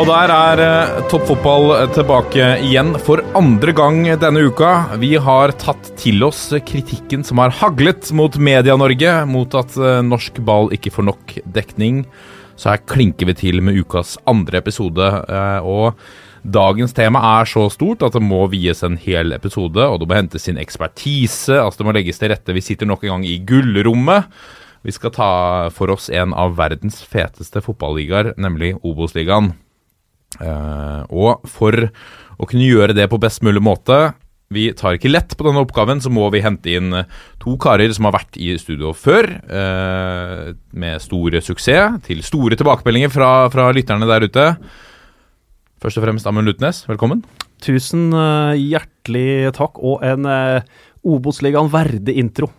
Og der er eh, toppfotball tilbake igjen for andre gang denne uka. Vi har tatt til oss kritikken som har haglet mot Media-Norge, mot at eh, norsk ball ikke får nok dekning. Så her klinker vi til med ukas andre episode. eh, og dagens tema er så stort at det må vies en hel episode, og det må hentes inn ekspertise. altså Det må legges til rette. Vi sitter nok en gang i gullrommet. Vi skal ta for oss en av verdens feteste fotballigaer, nemlig Obos-ligaen. Eh, og for å kunne gjøre det på best mulig måte Vi tar ikke lett på denne oppgaven, så må vi hente inn to karer som har vært i studio før, eh, med stor suksess, til store tilbakemeldinger fra, fra lytterne der ute. Først og fremst Amund Lutnes, velkommen. Tusen eh, hjertelig takk, og en uh, Obos-ligaen verdig intro.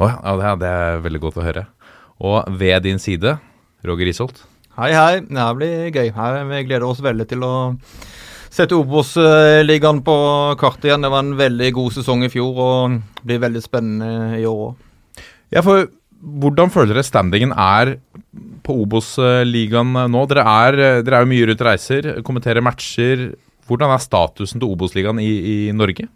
Oh, ja, det, er, det er veldig godt å høre. Og ved din side, Roger Risholt. Hei, hei. Det her blir gøy. Her, vi gleder oss veldig til å sette Obos-ligaen på kartet igjen. Det var en veldig god sesong i fjor, og det blir veldig spennende i år òg. Ja, for hvordan føler dere standingen er på Obos-ligaen nå? Dere er, dere er jo mye rundt reiser, kommenterer matcher. Hvordan er statusen til Obos-ligaen i, i Norge?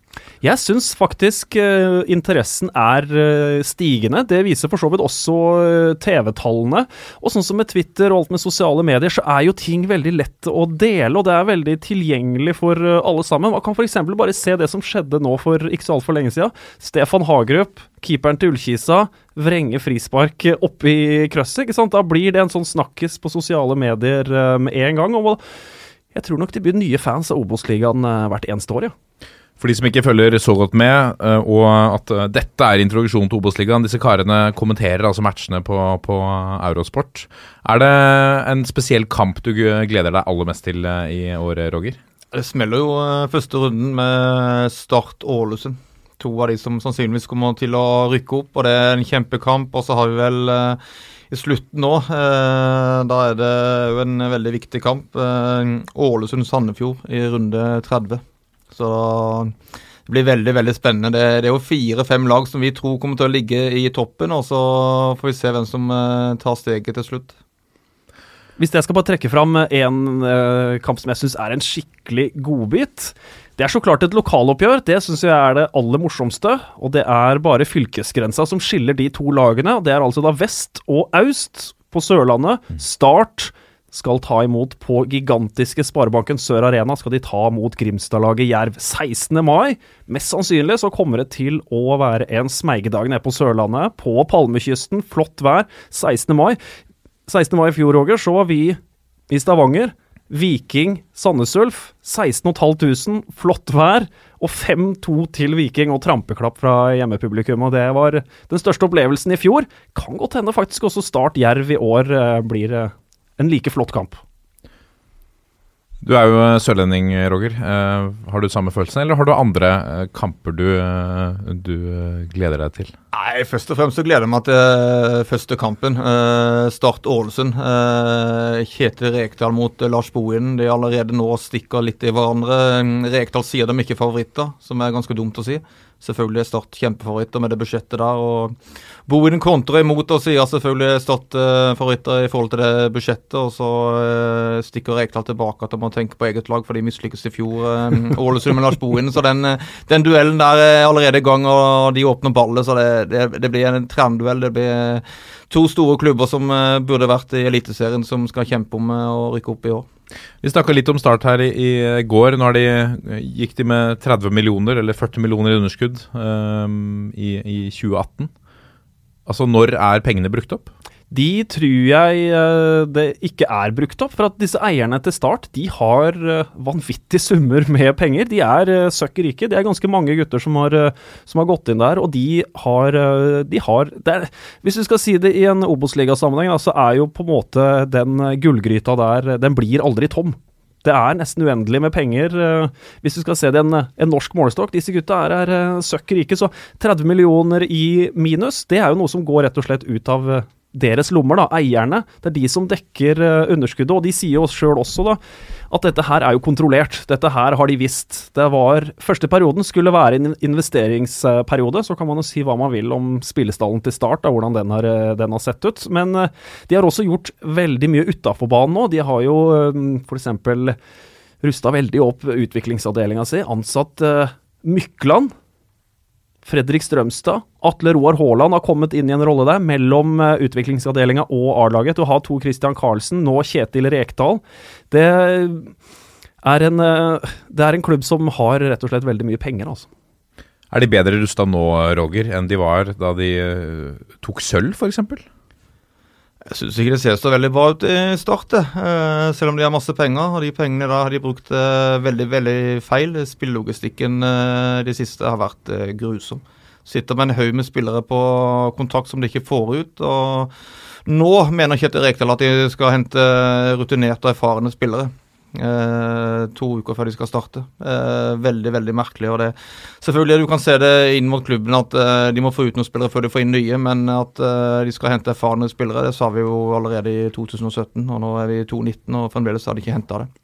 Jeg syns faktisk uh, interessen er uh, stigende. Det viser for så vidt også uh, TV-tallene. Og sånn som med Twitter og alt med sosiale medier, så er jo ting veldig lett å dele, og det er veldig tilgjengelig for alle sammen. Man kan f.eks. bare se det som skjedde nå for ikke så altfor lenge siden. Stefan Hagerup, keeperen til Ullkisa, vrenge frispark oppi krøsset. ikke sant? Da blir det en sånn snakkis på sosiale medier med en gang. og jeg tror nok det blir nye fans av Obos-ligaen hvert eneste år, ja. For de som ikke følger så godt med, eh, og at eh, dette er introduksjonen til Obos-ligaen Disse karene kommenterer altså matchene på, på Eurosport. Er det en spesiell kamp du gleder deg aller mest til eh, i år, Roger? Det smeller jo eh, første runden med Start Ålesund. To av de som sannsynligvis kommer til å rykke opp, og det er en kjempekamp. Og så har vi vel eh, i slutten nå, eh, da er det jo en veldig viktig kamp. Eh, Ålesund-Sandefjord i runde 30. Så det blir veldig veldig spennende. Det, det er jo fire-fem lag som vi tror kommer til å ligge i toppen, og så får vi se hvem som eh, tar steget til slutt. Hvis jeg skal bare trekke fram en eh, kamp som jeg syns er en skikkelig godbit Det er så klart et lokaloppgjør. Det syns jeg er det aller morsomste. Og det er bare fylkesgrensa som skiller de to lagene. Det er altså da vest og aust på Sørlandet. Start skal ta imot på gigantiske Sparebanken Sør Arena. Skal de ta mot Grimstad-laget Jerv 16. mai. Mest sannsynlig så kommer det til å være en smeigedag nede på Sørlandet. På Palmekysten. Flott vær. 16. mai. 16. mai i fjor, Roger, så var vi i Stavanger. Viking Sandnes Ulf. 16.500, flott vær. Og 5-2 til Viking og trampeklapp fra hjemmepublikum. Og det var den største opplevelsen i fjor. Kan godt hende faktisk også Start Jerv i år eh, blir eh, en like flott kamp. Du er jo eh, sørlending, Roger. Uh, har du samme følelsen, eller har du andre uh, kamper du, uh, du eh, gleder deg til? Nei, Først og fremst så gleder jeg meg til eh, første kampen. Eh, Start Ålesund. Eh, Kjetil Rekdal mot eh, Lars Bohinen. De allerede nå stikker litt i hverandre. Rekdal sier de ikke er favoritter, som er ganske dumt å si. Selvfølgelig er Start kjempefavoritter med det budsjettet der. og Bohinen kontrer imot og sier selvfølgelig stått for favoritter i forhold til det budsjettet. Og så uh, stikker Rekdal tilbake at de må tenke på eget lag, for de mislykkes i fjor. eh, Ålesund med Lars-Bowen, Så den, eh, den duellen der er allerede i gang, og de åpner ballet. Så det, det, det blir en trenduell. Det blir to store klubber som burde vært i Eliteserien, som skal kjempe om å rykke opp i år. Vi snakka litt om Start her i, i går. Nå de, gikk de med 30 millioner, eller 40 millioner i underskudd, um, i, i 2018. Altså, når er pengene brukt opp? de tror jeg eh, det ikke er brukt opp. For at disse eierne til Start de har eh, vanvittige summer med penger. De er uh, søkker rike. Det er ganske mange gutter som har, eh, som har gått inn der, og de har, eh, de har er, Hvis du skal si det i en Obos-ligasammenheng, så er jo på en måte den eh, gullgryta der Den blir aldri tom. Det er nesten uendelig med penger. eh, Hvis du skal se det en, en norsk målestokk. Disse gutta er, er søkk søkker rike, så 30 millioner i minus, det er jo noe som går rett og slett ut av eh, deres lommer, da, eierne. Det er de som dekker eh, underskuddet, og de sier jo sjøl også da, at dette her er jo kontrollert. Dette her har de visst. Det var Første perioden skulle være en investeringsperiode. Så kan man jo si hva man vil om spillestallen til start, da, hvordan den har, eh, den har sett ut. Men eh, de har også gjort veldig mye utafor banen nå. De har jo f.eks. rusta veldig opp utviklingsavdelinga si, ansatt Mykland. Fredrik Strømstad, Atle Roar Haaland har kommet inn i en rolle der, mellom eh, utviklingsavdelinga og A-laget. Du har to Christian Karlsen, nå Kjetil Rekdal. Det er, en, eh, det er en klubb som har rett og slett veldig mye penger, altså. Er de bedre rusta nå, Roger, enn de var da de eh, tok sølv, f.eks.? Jeg syns ikke det ser så veldig bra ut i start. Eh, selv om de har masse penger. Og de pengene da har de brukt eh, veldig veldig feil. Spillelogistikken eh, de siste har vært eh, grusom. Sitter med en haug med spillere på kontrakt som de ikke får ut. Og nå mener Kjetil Rekdal at de skal hente rutinerte og erfarne spillere. Eh, to uker før de skal starte. Eh, veldig veldig merkelig. og det Selvfølgelig du kan se det inn mot klubben at eh, de må få ut noen spillere før de får inn nye, men at de skal hente erfarne spillere, det sa vi jo allerede i 2017. og Nå er vi i 2019, og fremdeles har de ikke henta det.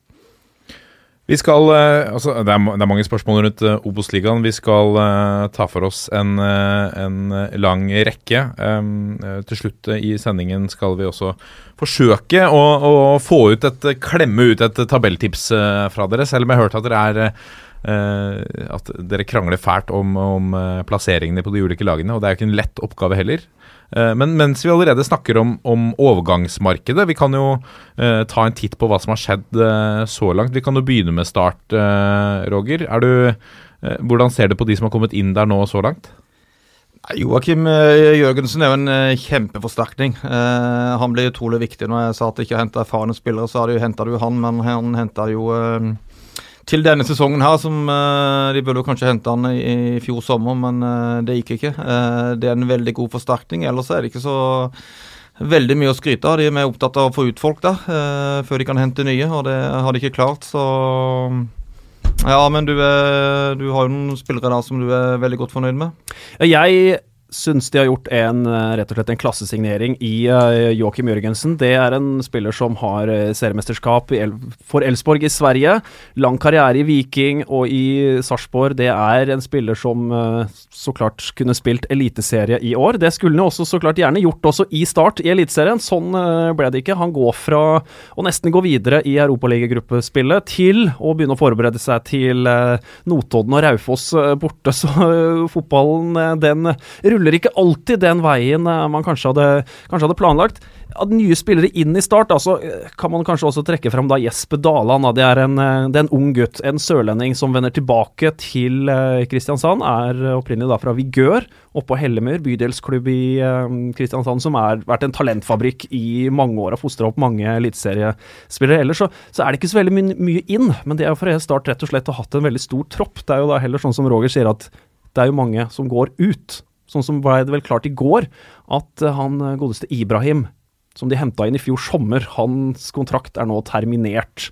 Vi skal, eh, altså, det, er, det er mange spørsmål rundt uh, Obos-ligaen. Vi skal uh, ta for oss en, eh, en eh, lang rekke. Um, eh, til slutt eh, i sendingen skal vi også forsøke å, å få ut et, klemme ut et tabelltips eh, fra dere, selv om jeg har hørt at dere er Uh, at dere krangler fælt om, om uh, plasseringene på de ulike lagene, og det er jo ikke en lett oppgave heller. Eh, Men mens vi allerede snakker om, om overgangsmarkedet, vi kan jo eh, ta en titt på hva som har skjedd eh, så langt. Vi kan jo begynne med start, eh, Roger. Er du, eh, hvordan ser du på de som har kommet inn der nå så langt? Joakim eh, Jørgensen er jo en kjempeforsterkning. Han blir utrolig viktig. Når jeg sa at de ikke henta erfarne spillere, så har henta jo han, men han henta jo til denne sesongen her, som uh, de burde kanskje hente han i, i fjor sommer, men uh, det gikk ikke. Uh, det er en veldig god forsterkning. Ellers er det ikke så veldig mye å skryte av. De er mer opptatt av å få ut folk der, før de kan hente nye, og det har de ikke klart, så ja, men du, er, du har jo noen spillere der som du er veldig godt fornøyd med. Jeg syns de har gjort en, eh, rett og slett en klassesignering i uh, Joakim Jørgensen. Det er en spiller som har eh, seriemesterskap for Elfsborg i Sverige. Lang karriere i Viking og i Sarpsborg. Det er en spiller som eh, så klart kunne spilt eliteserie i år. Det skulle han også så klart gjerne gjort også i start i Eliteserien. Sånn eh, ble det ikke. Han går fra å nesten gå videre i Europaligagrupspillet til å begynne å forberede seg til eh, Notodden og Raufoss eh, borte. Så eh, fotballen, eh, den ruller ikke alltid den veien eh, man kanskje hadde, kanskje hadde planlagt. At nye spillere inn i start, altså, eh, kan man kanskje også trekke fram da Jesper Daland. Da. Det, er en, eh, det er en ung gutt, en sørlending som vender tilbake til Kristiansand. Er opprinnelig da fra Vigør, oppå Hellemyr, bydelsklubb i Kristiansand, som har vært en talentfabrikk i mange år og fostra opp mange eliteseriespillere. Ellers så, så er det ikke så veldig my mye inn, men det er jo for Start rett og slett har hatt en veldig stor tropp. Det er jo da heller sånn som Roger sier, at det er jo mange som går ut. Sånn som ble det vel klart i går, at eh, han eh, godeste Ibrahim, som de henta inn i fjor sommer, hans kontrakt er nå terminert.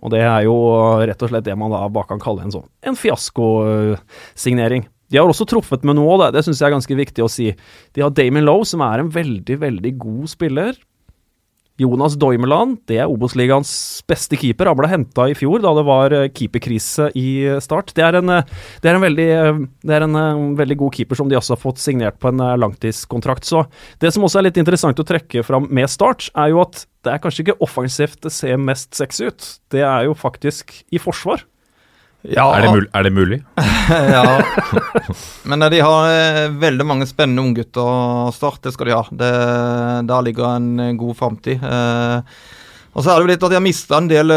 Og det er jo rett og slett det man da bare kan kalle en sånn en fiaskosignering. De har også truffet med noe, det, det syns jeg er ganske viktig å si. De har Damon Lowe, som er en veldig, veldig god spiller. Jonas Doimeland, det er Obos-ligaens beste keeper. Han ble henta i fjor da det var eh, keeperkrise i eh, Start. Det er, en, eh, det er, en, veldig, eh, det er en eh, veldig god keeper som de også har fått signert på en eh, langtidskontrakt. Så det som også er litt interessant å trekke fram med Start, er jo at det er kanskje ikke offensivt det ser mest sexy ut. Det er jo faktisk i forsvar. Ja, Er, det er det mulig? ja. Men eh, de har eh, veldig mange spennende unggutter starte, det skal de ha. Det, der ligger en eh, god framtid. Og så er det jo litt at de har mista en del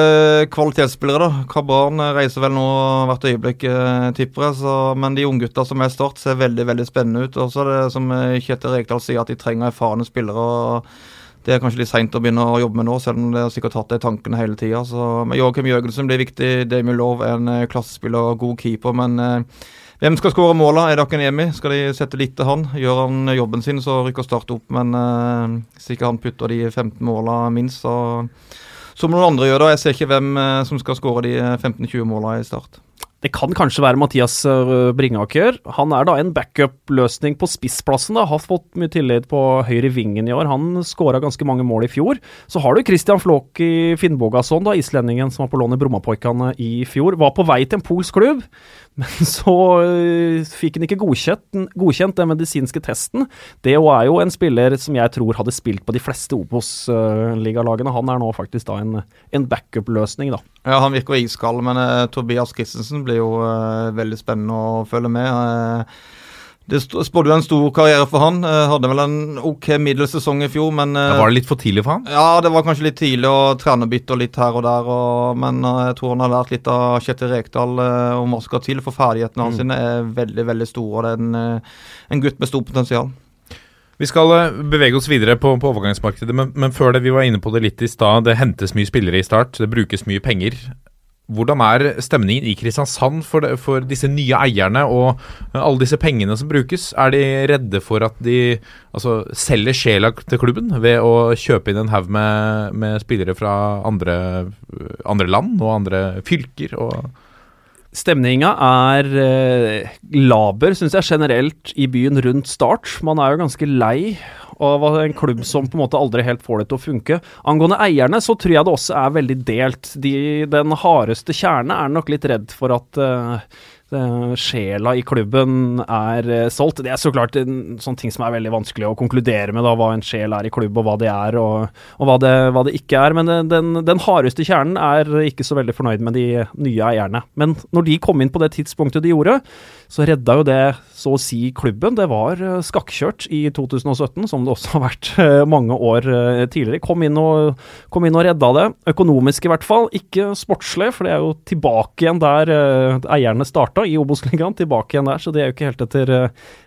kvalitetsspillere. da. Kabran reiser vel nå hvert øyeblikk, tipper jeg. Så, men de unggutta som er Start, ser veldig veldig spennende ut. Og så er det som Kjetil Rekdal sier, at de trenger erfarne spillere. og Det er kanskje litt seint å begynne å jobbe med nå, selv om det har sikkert hatt i tankene hele tida. Joakim Jørgensen blir viktig. Damien Love er en eh, klassespiller og god keeper. Men eh, hvem skal skåre måla? Er det Akaniemi? Skal de sette litt til han? Gjør han jobben sin, så rykker Start opp. Men eh, hvis ikke han putter de 15 måla minst, så, så må noen andre gjøre det. Jeg ser ikke hvem eh, som skal skåre de eh, 15-20 måla i Start. Det kan kanskje være Mathias øh, Bringaker. Han er da en backup-løsning på spissplassen. da, Har fått mye tillit på høyre vingen i år. Han skåra ganske mange mål i fjor. Så har du Christian Flåk i Finnbogason, da, islendingen som var på lån i Brommapoikane i fjor. Var på vei til en polsk klubb, men så øh, fikk han ikke godkjent, godkjent den medisinske testen. Det er jo en spiller som jeg tror hadde spilt på de fleste Obos-ligalagene. Han er nå faktisk da en, en backup-løsning, da. Ja, Han virker iskald, men uh, Tobias Christensen blir jo uh, veldig spennende å følge med. Eh, det spådde jo en stor karriere for han. Eh, hadde vel en ok middels sesong i fjor, men eh, Da var det litt for tidlig for han? Ja, det var kanskje litt tidlig å trenerbytte og litt her og der, og, men eh, jeg tror han har lært litt av Kjetil Rekdal om hva som skal til, for ferdighetene hans sine er veldig, veldig store. og Det er en, en gutt med stort potensial. Vi skal bevege oss videre på, på overgangsmarkedet, men, men før det, vi var inne på det litt i stad. Det hentes mye spillere i start, det brukes mye penger. Hvordan er stemningen i Kristiansand for, det, for disse nye eierne og eh, alle disse pengene som brukes? Er de redde for at de altså, selger sjela til klubben ved å kjøpe inn en haug med, med spillere fra andre, andre land og andre fylker? Og Stemninga er eh, laber, syns jeg, generelt i byen rundt Start. Man er jo ganske lei av en klubb som på en måte aldri helt får det til å funke. Angående eierne så tror jeg det også er veldig delt. De, den hardeste kjerne er nok litt redd for at uh, sjela i klubben er eh, solgt. Det er så klart en sånn ting som er veldig vanskelig å konkludere med, da, hva en sjel er i klubb, og hva det er, og, og hva, det, hva det ikke er. Men den, den hardeste kjernen er ikke så veldig fornøyd med de nye eierne. Men når de kom inn på det tidspunktet de gjorde, så redda jo det så å si klubben. Det var eh, skakkjørt i 2017, som det også har vært eh, mange år eh, tidligere. Kom inn, og, kom inn og redda det. Økonomisk i hvert fall, ikke sportslig, for det er jo tilbake igjen der eierne starta, i Obos-ligaen. Tilbake igjen der, så det er jo ikke helt etter,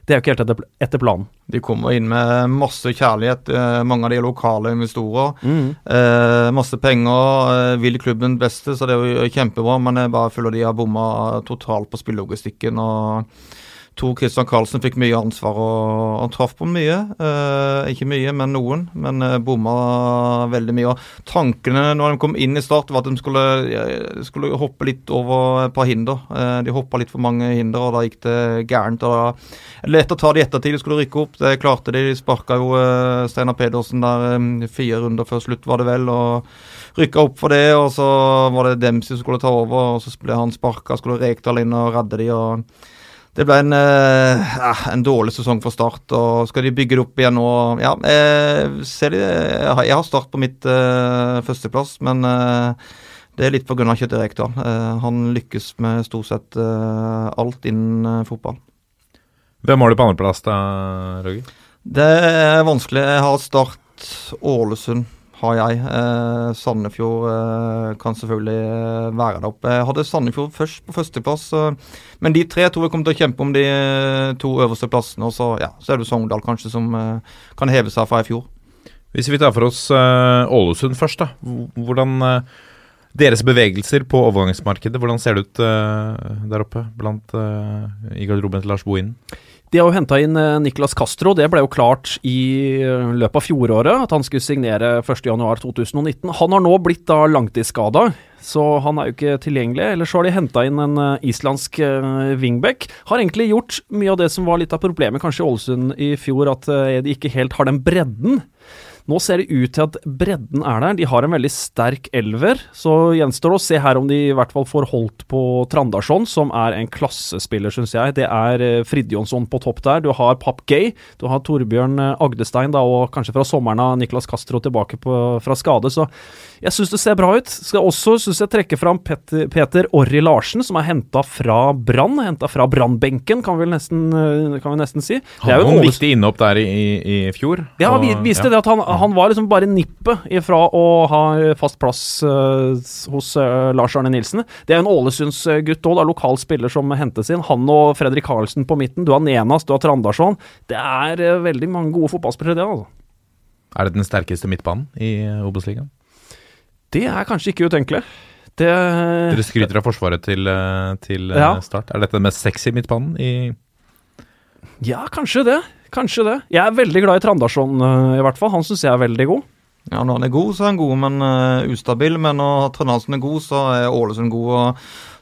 det er jo ikke helt etter, etter planen. De kommer inn med masse kjærlighet. Mange av de er lokale investorer. Eh, masse penger. Vil klubben beste, så det er jo kjempebra. Men jeg bare føler de har bomma totalt på spillelogistikken. og Tor Kristian Karlsen fikk mye ansvar, og han traff på mye. Eh, ikke mye, men noen. Men eh, bomma veldig mye. Og tankene når de kom inn i Start, var at de skulle, eh, skulle hoppe litt over et par hinder. Eh, de hoppa litt for mange hinder, og da gikk det gærent. og da Lett å ta det i ettertid, de skulle rykke opp. Det klarte de. De sparka jo eh, Steinar Pedersen der eh, fire runder før slutt, var det vel. og Rykka opp for det, og så var det Dempsey som skulle ta over. og Så ble han sparka, skulle Rekdal inn og redde de. og det ble en, eh, en dårlig sesong for Start, og skal de bygge det opp igjen nå Ja, jeg, ser de, jeg, har, Start på mitt eh, førsteplass, men eh, det er litt pga. Kjetil Rekdal. Eh, han lykkes med stort sett eh, alt innen eh, fotball. hvem har du på andreplass da, Roger? Det er vanskelig. Jeg har Start, Ålesund har jeg. Eh, Sandefjord eh, kan selvfølgelig eh, være der oppe. Jeg hadde Sandefjord først på førsteplass, eh, men de tre tror jeg kommer til å kjempe om de eh, to øverste plassene. Og så, ja, så er det Sogndal kanskje som eh, kan heve seg fra i fjor. Hvis vi tar for oss Ålesund først, da. Hvordan Deres bevegelser på overgangsmarkedet, hvordan ser det ut der oppe blant i garderoben til Lars Bohinen? De har jo henta inn eh, Niklas Castro. Det ble jo klart i eh, løpet av fjoråret at han skulle signere 1.1.2019. Han har nå blitt da langtidsskada, så han er jo ikke tilgjengelig. Eller så har de henta inn en eh, islandsk wingback. Har egentlig gjort mye av det som var litt av problemet kanskje i Ålesund i fjor, at de ikke helt har den bredden. Nå ser det ut til at bredden er der. De har en veldig sterk elver. Så gjenstår det å se her om de i hvert fall får holdt på Trandarsson, som er en klassespiller, syns jeg. Det er eh, Fridjonsson på topp der. Du har Papp Gay. Du har Torbjørn eh, Agdestein, da, og kanskje fra sommeren av Niklas Castro tilbake på, fra skade. Så jeg syns det ser bra ut. Skal også synes jeg trekke fram Petter, Peter Orri Larsen, som er henta fra Brann. Henta fra Brannbenken, kan, vi nesten, eh, kan vi nesten si. Han var en en Åles- viktig innhopp der i, i, i fjor. ja, og- viste ja. det at han, han var liksom bare nippet ifra å ha fast plass uh, hos uh, Lars Arne Nilsen. Det er en Ålesundsgutt òg, lokal spiller som hentes inn. Han og Fredrik Karlsen på midten. Du har Nenas, du har Trandarsson. Det er uh, veldig mange gode fotballspillere, det, altså. Er det den sterkeste midtbanen i Obos-ligaen? Det er kanskje ikke utenkelig. Det Dere skryter av forsvaret til, eh, til eh, Ja. Start. Er dette den mest sexy midtbanen i Ja, kanskje det. Kanskje det. Jeg er veldig glad i Trandarsson, eh, i hvert fall. Han syns jeg er veldig god. Ja, Når han er god, så er han god, men uh, ustabil. Men når Trøndersen er god, så er Ålesund god. og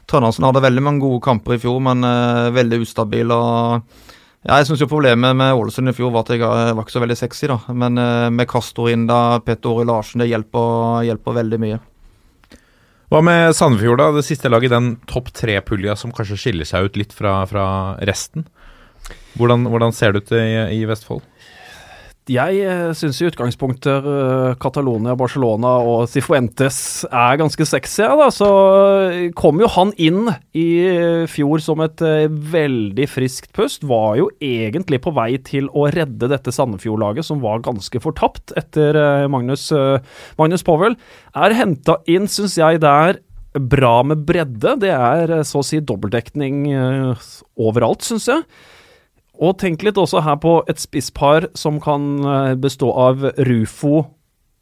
Trøndersen hadde veldig mange gode kamper i fjor, men uh, veldig ustabil. og ja, jeg synes jo Problemet med Ålesund i fjor var at jeg eh, var ikke så veldig sexy. da, Men eh, med Castro inn da, Petter Åre Larsen, det hjelper, hjelper veldig mye. Hva med Sandefjord, da? Det siste laget i den topp tre-pulja som kanskje skiller seg ut litt fra, fra resten. Hvordan, hvordan ser det ut i, i Vestfold? Jeg uh, syns i utgangspunktet eh, Catalonia, Barcelona og Cifuentes er ganske sexy. Da. Så eh, kom jo han inn i eh, fjor som et eh, veldig friskt pust. Var jo egentlig på vei til å redde dette Sandefjord-laget, som var ganske fortapt etter eh, Magnus, Magnus Powell. Er henta inn, syns jeg, der bra med bredde. Det er eh, så å si dobbeltdekning eh, overalt, syns jeg. Og tenk litt også her på et spisspar som kan eh, bestå av Rufo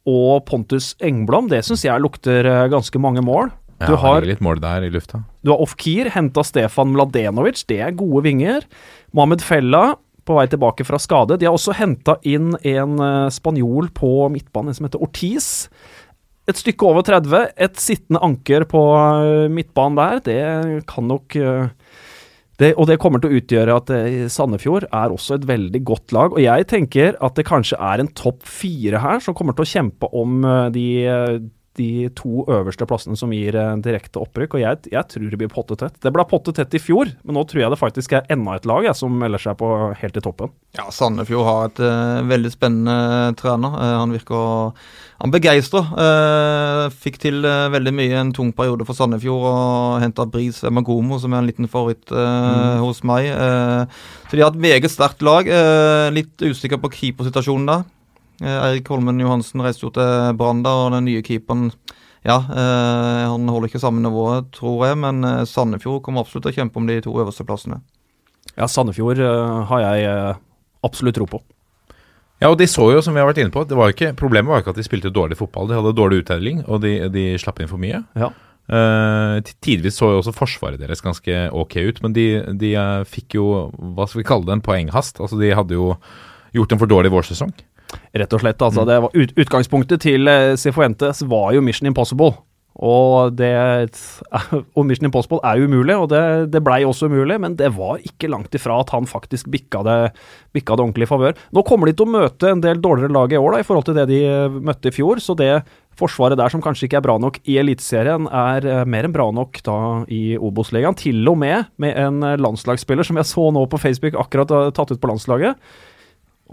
og Pontus Engblom. Det syns jeg lukter eh, ganske mange mål. Ja, Du har, litt mål der i lufta. du har Ofkir, henta Stefan Mladenovic, det er gode vinger. Mohammed Fella på vei tilbake fra skade. De har også henta inn en eh, spanjol på midtbanen som heter Ortiz. Et stykke over 30. Et sittende anker på midtbanen der, det kan nok eh, det, og det kommer til å utgjøre at eh, Sandefjord er også et veldig godt lag. Og jeg tenker at det kanskje er en topp fire her som kommer til å kjempe om eh, de, eh, de to øverste plassene som gir en direkte opprykk. Og jeg, jeg tror det blir pottetett. Det ble pottetett i fjor, men nå tror jeg det faktisk er enda et lag jeg, som melder seg på helt i toppen. Ja, Sandefjord har et uh, veldig spennende trener. Uh, han virker Han begeistrer. Uh, fikk til eh, veldig mye en tung periode for Sandefjord og henta Bris Magomo, som er en liten favoritt mm. hos meg. Eh, så de har et meget sterkt lag. Eh, litt usikker på keepersituasjonen der. Eh, Eirik Holmen Johansen reiste jo til Brann og den nye keeperen ja, eh, han holder ikke samme nivået, tror jeg, men eh, Sandefjord kommer absolutt til å kjempe om de to øverste plassene. Ja, Sandefjord eh, har jeg eh, absolutt tro på. Ja, og de så jo, som vi har vært inne på, det var ikke, problemet var ikke at de spilte dårlig fotball. De hadde dårlig uttelling, og de, de slapp inn for mye. Ja. Eh, tidvis så jo også forsvaret deres ganske ok ut, men de, de eh, fikk jo, hva skal vi kalle det, en poenghast. Altså, de hadde jo gjort en for dårlig vårsesong. Rett og slett. Altså, det var ut, utgangspunktet til eh, Cifuentes var jo Mission Impossible. Og, det, og Mission Impossible er jo umulig, og det, det blei også umulig, men det var ikke langt ifra at han faktisk bikka det, bikka det ordentlig i favør. Nå kommer de til å møte en del dårligere lag i år da, i forhold til det de eh, møtte i fjor, så det forsvaret der som kanskje ikke er bra nok i Eliteserien, er eh, mer enn bra nok da i Obos-ligaen. Til og med med en landslagsspiller som jeg så nå på Facebook akkurat tatt ut på landslaget.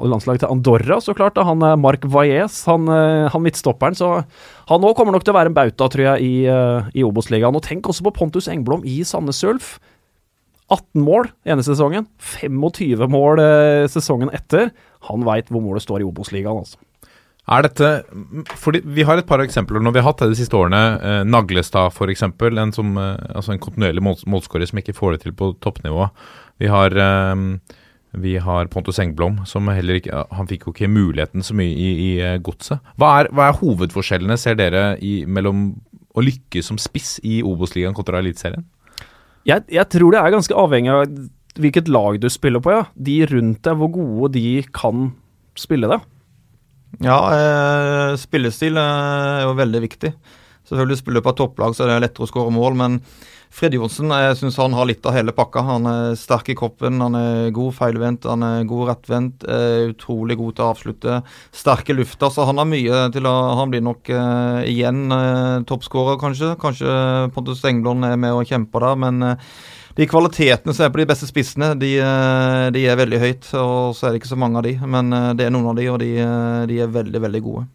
Landslaget til Andorra, så klart. da, Han er Mark Valles, han, eh, han midtstopperen. Så han nå kommer nok til å være en bauta, tror jeg, i, eh, i Obos-ligaen. Og tenk også på Pontus Engblom i Sandnes Ulf. 18 mål ene sesongen. 25 mål eh, sesongen etter. Han veit hvor målet står i Obos-ligaen, altså. Er dette fordi Vi har et par eksempler når vi har hatt det de siste årene. Eh, Naglestad f.eks. En, eh, altså en kontinuerlig mål, målskårer som ikke får det til på toppnivå. Vi har, eh, vi har Pontus Engblom, som heller ikke Han fikk jo ikke muligheten så mye i, i eh, godset. Hva, hva er hovedforskjellene, ser dere, i, mellom å lykkes som spiss i Obos-ligaen kontra Eliteserien? Jeg, jeg tror det er ganske avhengig av hvilket lag du spiller på, ja. De rundt deg, hvor gode de kan spille det. Ja, eh, spillestil eh, er jo veldig viktig. Selvfølgelig spiller du på et topplag, så er det lettere å skåre mål, men Fred Johnsen jeg synes han har litt av hele pakka. Han er sterk i kroppen, han er god feilvendt, han er god rettvendt. Eh, utrolig god til å avslutte. Sterk i lufta, så han har mye til å Han blir nok eh, igjen eh, toppskårer, kanskje. Kanskje Pontus Engblom er med og kjemper der, men eh, de kvalitetene som er på de beste spissene, de, eh, de er veldig høyt. Og så er det ikke så mange av de, men eh, det er noen av de, og de, eh, de er veldig, veldig gode.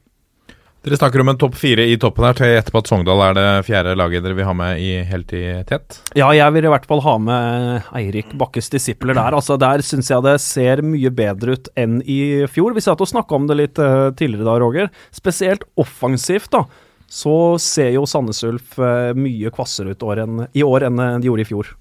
Dere snakker om en topp fire i toppen her. Til etterpå at Sogndal er det fjerde laget dere vil ha med i helt i tett? Ja, jeg vil i hvert fall ha med Eirik Bakkes disipler der. Altså, der syns jeg det ser mye bedre ut enn i fjor. Vi satt og snakka om det litt uh, tidligere da, Roger. Spesielt offensivt, da. Så ser jo Sandnes Ulf uh, mye kvassere ut år enn, i år enn de gjorde i fjor.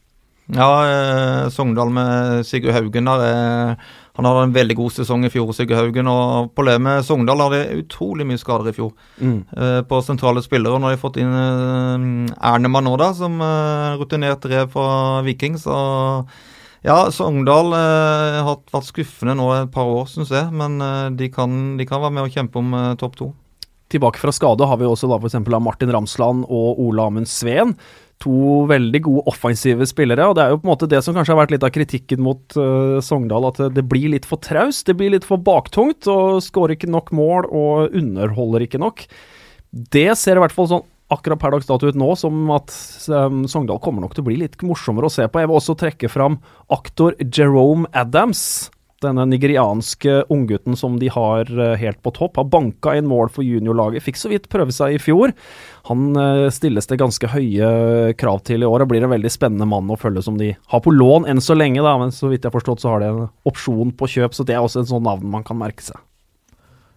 Ja, eh, Sogndal med Sigurd Haugen der eh, Han hadde en veldig god sesong i fjor, Sigurd Haugen. Og problemet Sogndal hadde utrolig mye skader i fjor Mm. eh, på sentrale spillere. Nå har de fått inn eh, Ernemann nå, da, som eh, rutinert rev fra Viking. Så ja, Sogndal eh, har vært skuffende nå et par år, syns jeg. Men eh, de, kan, de kan være med og kjempe om eh, topp to. Tilbake fra skade har vi også da f.eks. Martin Ramsland og Ole Amund Sveen. To veldig gode offensive spillere. og Det er jo på en måte det som kanskje har vært litt av kritikken mot uh, Sogndal. At det blir litt for traust, det blir litt for baktungt. og Skårer ikke nok mål og underholder ikke nok. Det ser i hvert fall sånn akkurat per dags dato ut nå som at um, Sogndal kommer nok til å bli litt morsommere å se på. Jeg vil også trekke fram aktor Jerome Adams. Denne nigerianske unggutten som de har uh, helt på topp. Har banka inn mål for juniorlaget. Fikk så vidt prøve seg i fjor. Han uh, stilles det ganske høye krav til i år og blir en veldig spennende mann å følge som de har på lån enn så lenge, da. Men så vidt jeg har forstått så har de en opsjon på kjøp, så det er også et sånt navn man kan merke seg.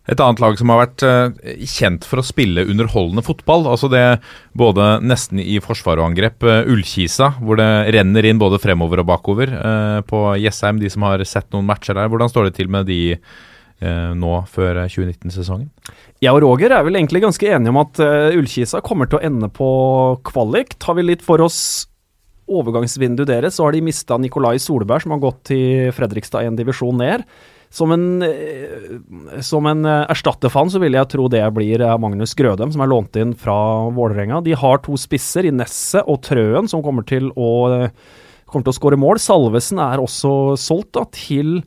Et annet lag som har vært eh, kjent for å spille underholdende fotball, altså det både nesten i forsvar og angrep, eh, Ullkisa, hvor det renner inn både fremover og bakover eh, på Jessheim, de som har sett noen matcher der. Hvordan står det til med de eh, nå før 2019-sesongen? Jeg og Roger er vel egentlig ganske enige om at Ullkisa kommer til å ende på kvalik. Tar vi litt for oss overgangsvinduet deres, så har de mista Nikolai Solberg, som har gått til Fredrikstad en divisjon ned. Som en, eh, som en eh, erstatterfan så vil jeg tro det blir eh, Magnus Grødem, som er lånt inn fra Vålerenga. De har to spisser i Nesset og Trøen, som kommer til å kommer til å skåre mål. Salvesen er også solgt da, til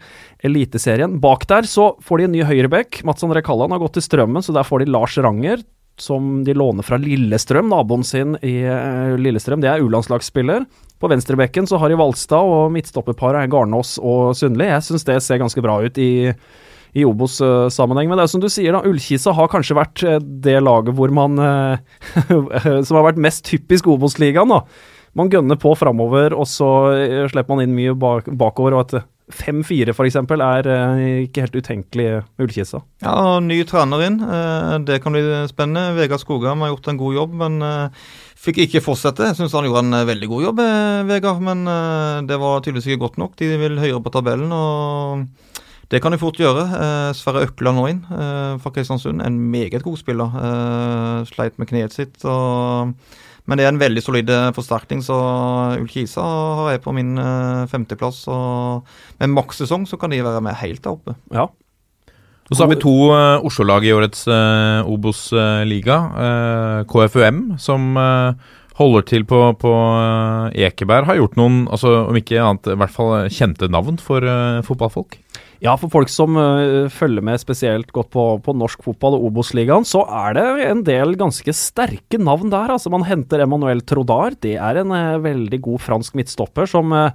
Eliteserien. Bak der så får de en ny høyreback. Mats André Kalland har gått til Strømmen, så der får de Lars Ranger, som de låner fra Lillestrøm, naboen sin i Lillestrøm. Det er U-landslagsspiller. På venstrebekken så har de Valstad, og midtstopperparet er Garnås og Sundli. Jeg syns det ser ganske bra ut i i Obos-sammenheng. Men det er som du sier, da, Ullkisa har kanskje vært eh, det laget hvor man eh, Som har vært mest typisk Obos-ligaen, da. Man gønner på framover, og så eh, slipper man inn mye bak bakover. og at 5-4 f.eks. er eh, ikke helt utenkelig Ullkisa. Ja, ny trener inn. Eh, Det kan bli spennende. Vegard Skogheim har gjort en god jobb, men eh, fikk ikke fortsette. Syns han gjorde en eh, veldig god jobb, eh, Vegard, men eh, det var tydeligvis ikke godt nok. De vil høyere på tabellen, og det kan de fort gjøre. Sverre Økland nå inn fra Kristiansund. En meget god spiller. Sleit med kneet sitt. Og, men det er en veldig solid forsterkning, så Ulkisa har jeg på min femteplass. Og med makssesong så kan de være med helt der oppe. Ja. Og så har vi to uh, Oslo-lag i årets uh, Obos-liga. Uh, KFUM, som uh, holder til på, på uh, Ekeberg, har gjort noen, altså om ikke annet, i hvert fall kjente navn for uh, fotballfolk. Ja, for folk som uh, følger med spesielt godt på, på norsk fotball og Obos-ligaen, så er det en del ganske sterke navn der. Altså, man henter Emmanuel Trodar. Det er en uh, veldig god fransk midtstopper som øh,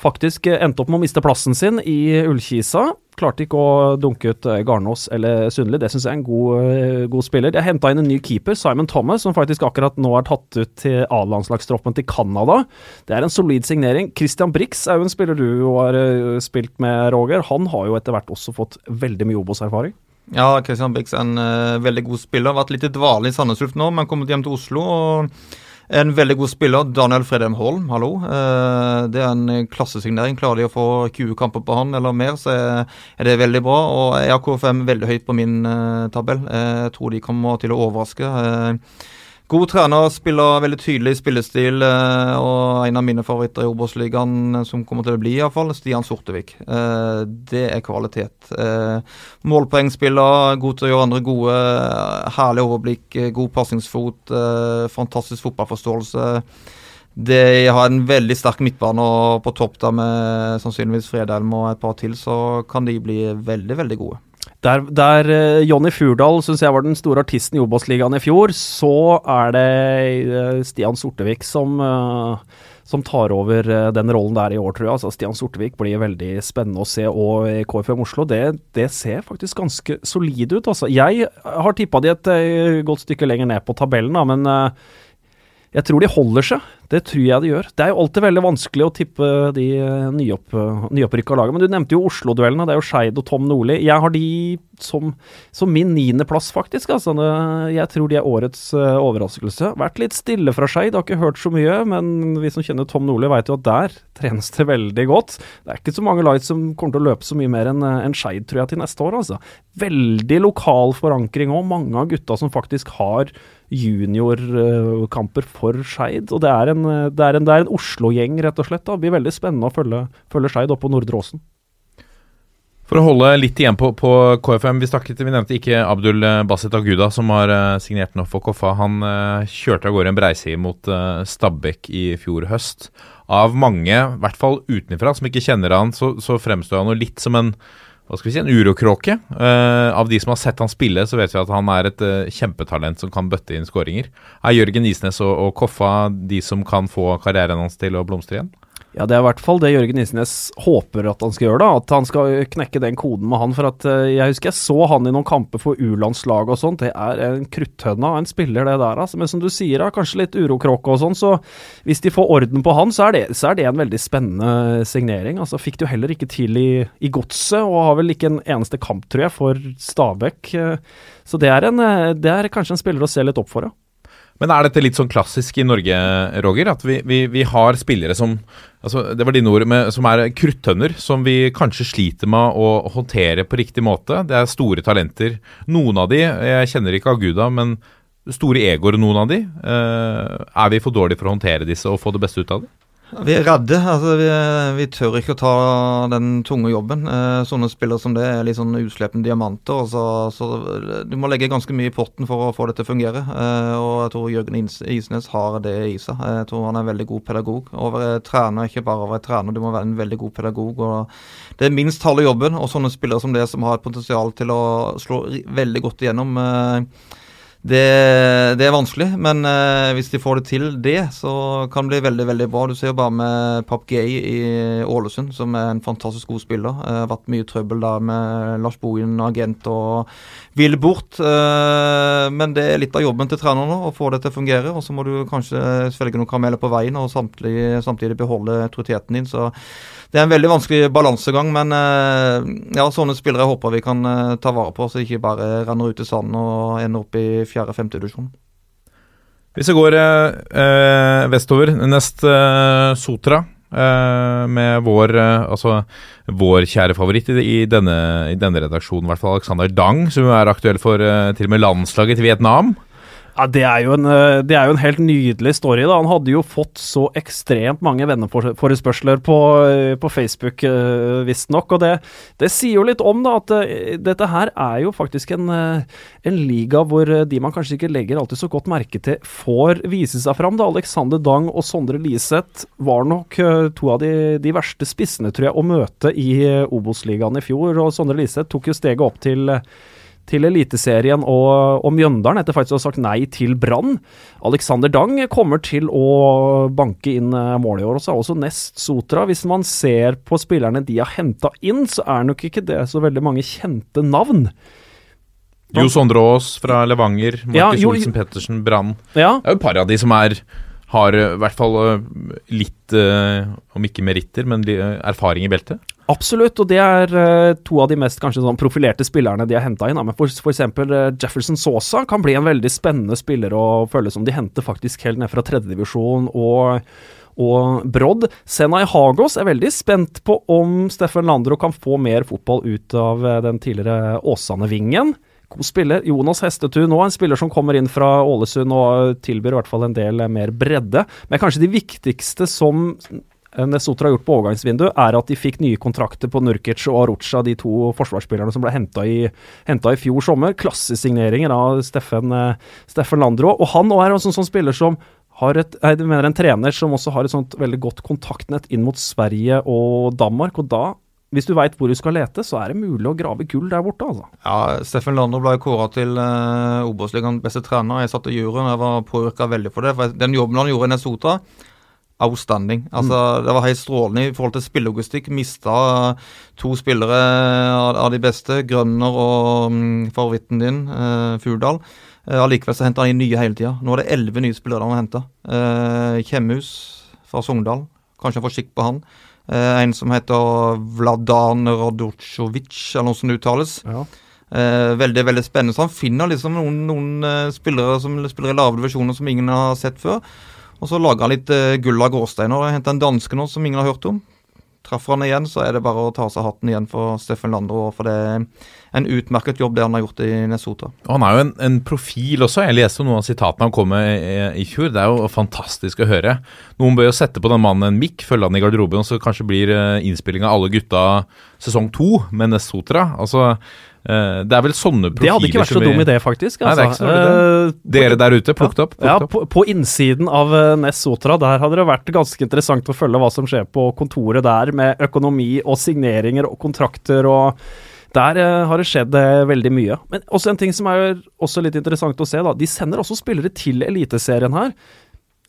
faktisk øh, endte opp med å miste plassen sin i Ullkisa. Klarte ikke å dunke ut øh, Garnås eller Sundli. Det syns jeg er en god, øh, god spiller. Jeg henta inn en ny keeper, Simon Thomas, som faktisk akkurat nå er tatt ut til A-landslagstroppen til Canada. Det er en solid signering. Christian Brix er jo en spiller du har spilt med, Roger. Han har jo etter hvert også fått veldig mye Obos-erfaring. Ja, Christian Brix er en uh, veldig god spiller. Har Vært litt i dvale i Sandnes Ulf nå, men kommet hjem til Oslo. og en veldig god spiller, Daniel Fredheim Holm, hallo. Eh, det er en klassesignering. Klarer de å få 20 kamper på han eller mer, så er, det veldig bra. Og jeg har KFM veldig høyt på min eh, tabell. Eh, jeg tror de kommer til å overraske. Eh, God trener, spiller veldig tydelig spillestil, eh, og en av mine favoritter i Obos-ligaen, som kommer til å bli iallfall, Stian Sortevik. Eh, det er kvalitet. Eh, målpoengspiller, god til å gjøre andre gode, eh, herlig overblikk, eh, god pasningsfot, eh, fantastisk fotballforståelse. De har en veldig sterk midtbane, og på topp da med sannsynligvis Fredheim og et par til, så kan de bli veldig, veldig gode. Der, der eh, Jonny Furdal syns jeg var den store artisten i Obos-ligaen i fjor, så er det eh, Stian Sortevik som, eh, som tar over den rollen der i år, tror jeg. Altså, Stian Sortevik blir veldig spennende å se. Og KFM Oslo, det, det ser faktisk ganske solid ut. Altså. Jeg har tippa de et godt stykke lenger ned på tabellen, da, men jeg tror de holder seg. Det tror jeg det gjør. Det er jo alltid veldig vanskelig å tippe de eh, nyopp, nyopprykka lagene. Men du nevnte jo Oslo-duellene. Det er jo Skeid og Tom Nordli. Jeg har de som, som min niendeplass, faktisk. Altså, jeg tror de er årets eh, overraskelse. Vært litt stille fra Skeid, har ikke hørt så mye. Men vi som kjenner Tom Nordli, vet jo at der trenes det veldig godt. Det er ikke så mange lights som kommer til å løpe så mye mer enn en Skeid, tror jeg, til neste år. altså. Veldig lokal forankring òg. Mange av gutta som faktisk har juniorkamper for Skeid. Og det er en, eh, det er en, en Oslo-gjeng, rett og slett. da. Det blir veldig spennende å følge, følge Skeid oppe på Nordre Åsen. For å holde litt igjen på, på KFM, vi, snakket, vi nevnte ikke Abdul eh, Basit Aguda, som har eh, signert nå for Koffa. Han kjørte av gårde en breiside mot Stabæk i fjor høst. Av mange, i hvert fall utenfra, som ikke kjenner han, så, så fremstår han jo litt som en hva skal vi si, en urokråke. Uh, av de som har sett han spille, så vet vi at han er et uh, kjempetalent som kan bøtte inn skåringer. Er Jørgen Isnes og, og Koffa de som kan få karrieren hans til å blomstre igjen? Ja, det er i hvert fall det Jørgen Isnes håper at han skal gjøre, da. At han skal knekke den koden med han. For at eh, jeg husker jeg så han i noen kamper for U-landslaget og sånt. Det er en krutthønne av en spiller, det der. Altså. Men som du sier, da, kanskje litt urokråke og sånn. Så hvis de får orden på han, så er det, så er det en veldig spennende signering. Altså fikk det jo heller ikke til i, i godset, og har vel ikke en eneste kamp, tror jeg, for Stabæk. Eh, Så det er, en, eh, det er kanskje en spiller å se litt opp for, ja. Men er dette litt sånn klassisk i Norge, Roger? At vi, vi, vi har spillere som altså Det var dine ord, med, som er kruttønner, som vi kanskje sliter med å håndtere på riktig måte. Det er store talenter. Noen av de, jeg kjenner ikke Aguda, men store egoer, noen av de. Eh, er vi for dårlige for å håndtere disse og få det beste ut av dem? Vi er redde. altså Vi, vi tør ikke å ta den tunge jobben. Eh, sånne spillere som det er litt sånn uslepne diamanter. Så, så Du må legge ganske mye i potten for å få det til å fungere. Eh, og Jeg tror Jørgen Isnes har det i seg. Jeg tror han er en veldig god pedagog. Å være trener, ikke bare å være trener, du må være en veldig god pedagog. og Det er minst halve jobben. Og sånne spillere som det, som har et potensial til å slå veldig godt igjennom. eh, det, det er vanskelig, men eh, hvis de får det til det, så kan det bli veldig veldig bra. Du ser jo bare med Pap Gay i Ålesund, som er en fantastisk god spiller. Det har vært mye trøbbel der med Lars Bohin, agent og vil bort. eh, men det er litt av jobben til treneren nå, å få det til å fungere. Og så må du kanskje svelge noen karameller på veien og samtidig, samtidig beholde autoriteten din. Så det er en veldig vanskelig balansegang, men eh, ja, sånne spillere håper vi kan eh, ta vare på, så de ikke bare renner ut i sanden og ender opp i fjerde-femte divisjon. Hvis vi går eh, eh, vestover, nest eh, Sotra. eh, med vår, altså, vår kjære favoritt i, i, denne, i denne redaksjonen, i hvert fall Alexander Dang, som er aktuell for til og med landslaget til Vietnam. Ja, det er, en, eh, det er jo en helt nydelig story. da. Han hadde jo fått så ekstremt mange venneforespørsler på, eh, på Facebook, uh, visstnok. Og det, det sier jo litt om da, at eh, dette her er jo faktisk en, eh, en liga hvor eh, de man kanskje ikke legger alltid så godt merke til, får vise seg fram. da. Alexander Dang og Sondre Liseth var nok eh, to av de, de verste spissene, tror jeg, å møte i eh, Obos-ligaen i fjor. Og Sondre Liseth tok jo steget opp til eh, til Eliteserien og, og Mjøndalen, etter faktisk å ha sagt nei til Brann. Alexander Dang kommer til å banke inn eh, mål i år, og så er også nest Sotra. Hvis man ser på spillerne de har henta inn, så er nok ikke det så veldig mange kjente navn. Jo Sondre Aas fra Levanger, Markus Ja, Olsen Pettersen, Brann. Ja, Det er jo et par av de som er har eh, i hvert fall eh, litt, om ikke meritter, men erfaring i beltet. Absolutt, og det er eh, to av de mest kanskje sånn profilerte spillerne de har henta inn. Men for, for eksempel eh, Jefferson Sosa kan bli en veldig spennende spiller å føle som de henter faktisk helt ned fra tredjedivisjon. og og Brodd. Senai Hagos er veldig spent på om Steffen Landro kan få mer fotball ut av eh, den tidligere Åsane-vingen. God spiller. Jonas Hestetun nå, en spiller som kommer inn fra Ålesund og tilbyr i hvert fall en del mer bredde. Men kanskje de viktigste som Nesotra har gjort på overgangsvinduet, er at de fikk nye kontrakter på Nurkic og Arucha, de to forsvarsspillerne som ble henta i, i fjor sommer. Klassesigneringer av Steffen, eh, Steffen Landro. Og han også er en sånn spiller som har et, jeg mener en trener som også har et sånt veldig godt kontaktnett inn mot Sverige og Danmark. Og da, hvis du veit hvor du skal lete, så er det mulig å grave gull der borte, altså. Ja, Steffen Lander ble kåra til uh, Obos-ligaens beste trener. Jeg satt i juryen og var påvirka veldig for det. For den jobben han gjorde i Nesota, outstanding. Altså, Det var helt strålende i forhold til spillelogistikk. Mista to spillere av, de beste, Grønner og mm, favoritten din, eh, Furdal. Eh, Allikevel så henter han inn nye hele tida. Nå er det elleve nye spillere han har henta. Eh, Kjemhus fra Sogndal. Kanskje han får skikk på han. Eh, en som heter Vladan Radocovic, eller noe som det uttales. Ja. Eh, veldig veldig spennende. Så han finner liksom noen, noen eh, spillere som spiller i lave divisjoner som ingen har sett før. Og så lager han litt eh, gull av gråsteiner. Henta en danske nå som ingen har hørt om. Treffer han igjen, så er det bare å ta av seg hatten igjen for Steffen Landro. For det er en utmerket jobb det han har gjort i Nessotra. Og han er jo en, en profil også. Jeg leste noen av sitatene han kom med i, i fjor. Det er jo fantastisk å høre. Noen bør jo sette på den mannen en mikk, følge han i garderoben, og så kanskje blir innspillinga innspilling av alle gutta sesong to med Nessotra. Altså, eh, det er vel sånne profiler Det hadde ikke vært så dum idé, faktisk. Nei, det er ikke så dårlig Eh, Dere der ute, plukket opp. Ja, plukket opp. på, på innsiden av eh, Ness Sotra, der hadde det vært ganske interessant å følge hva som skjer på kontoret der, med økonomi og signeringer og kontrakter og Der uh, har det skjedd uh, veldig mye. Men også en ting som er også litt interessant å se, da. De sender også spillere til Eliteserien her.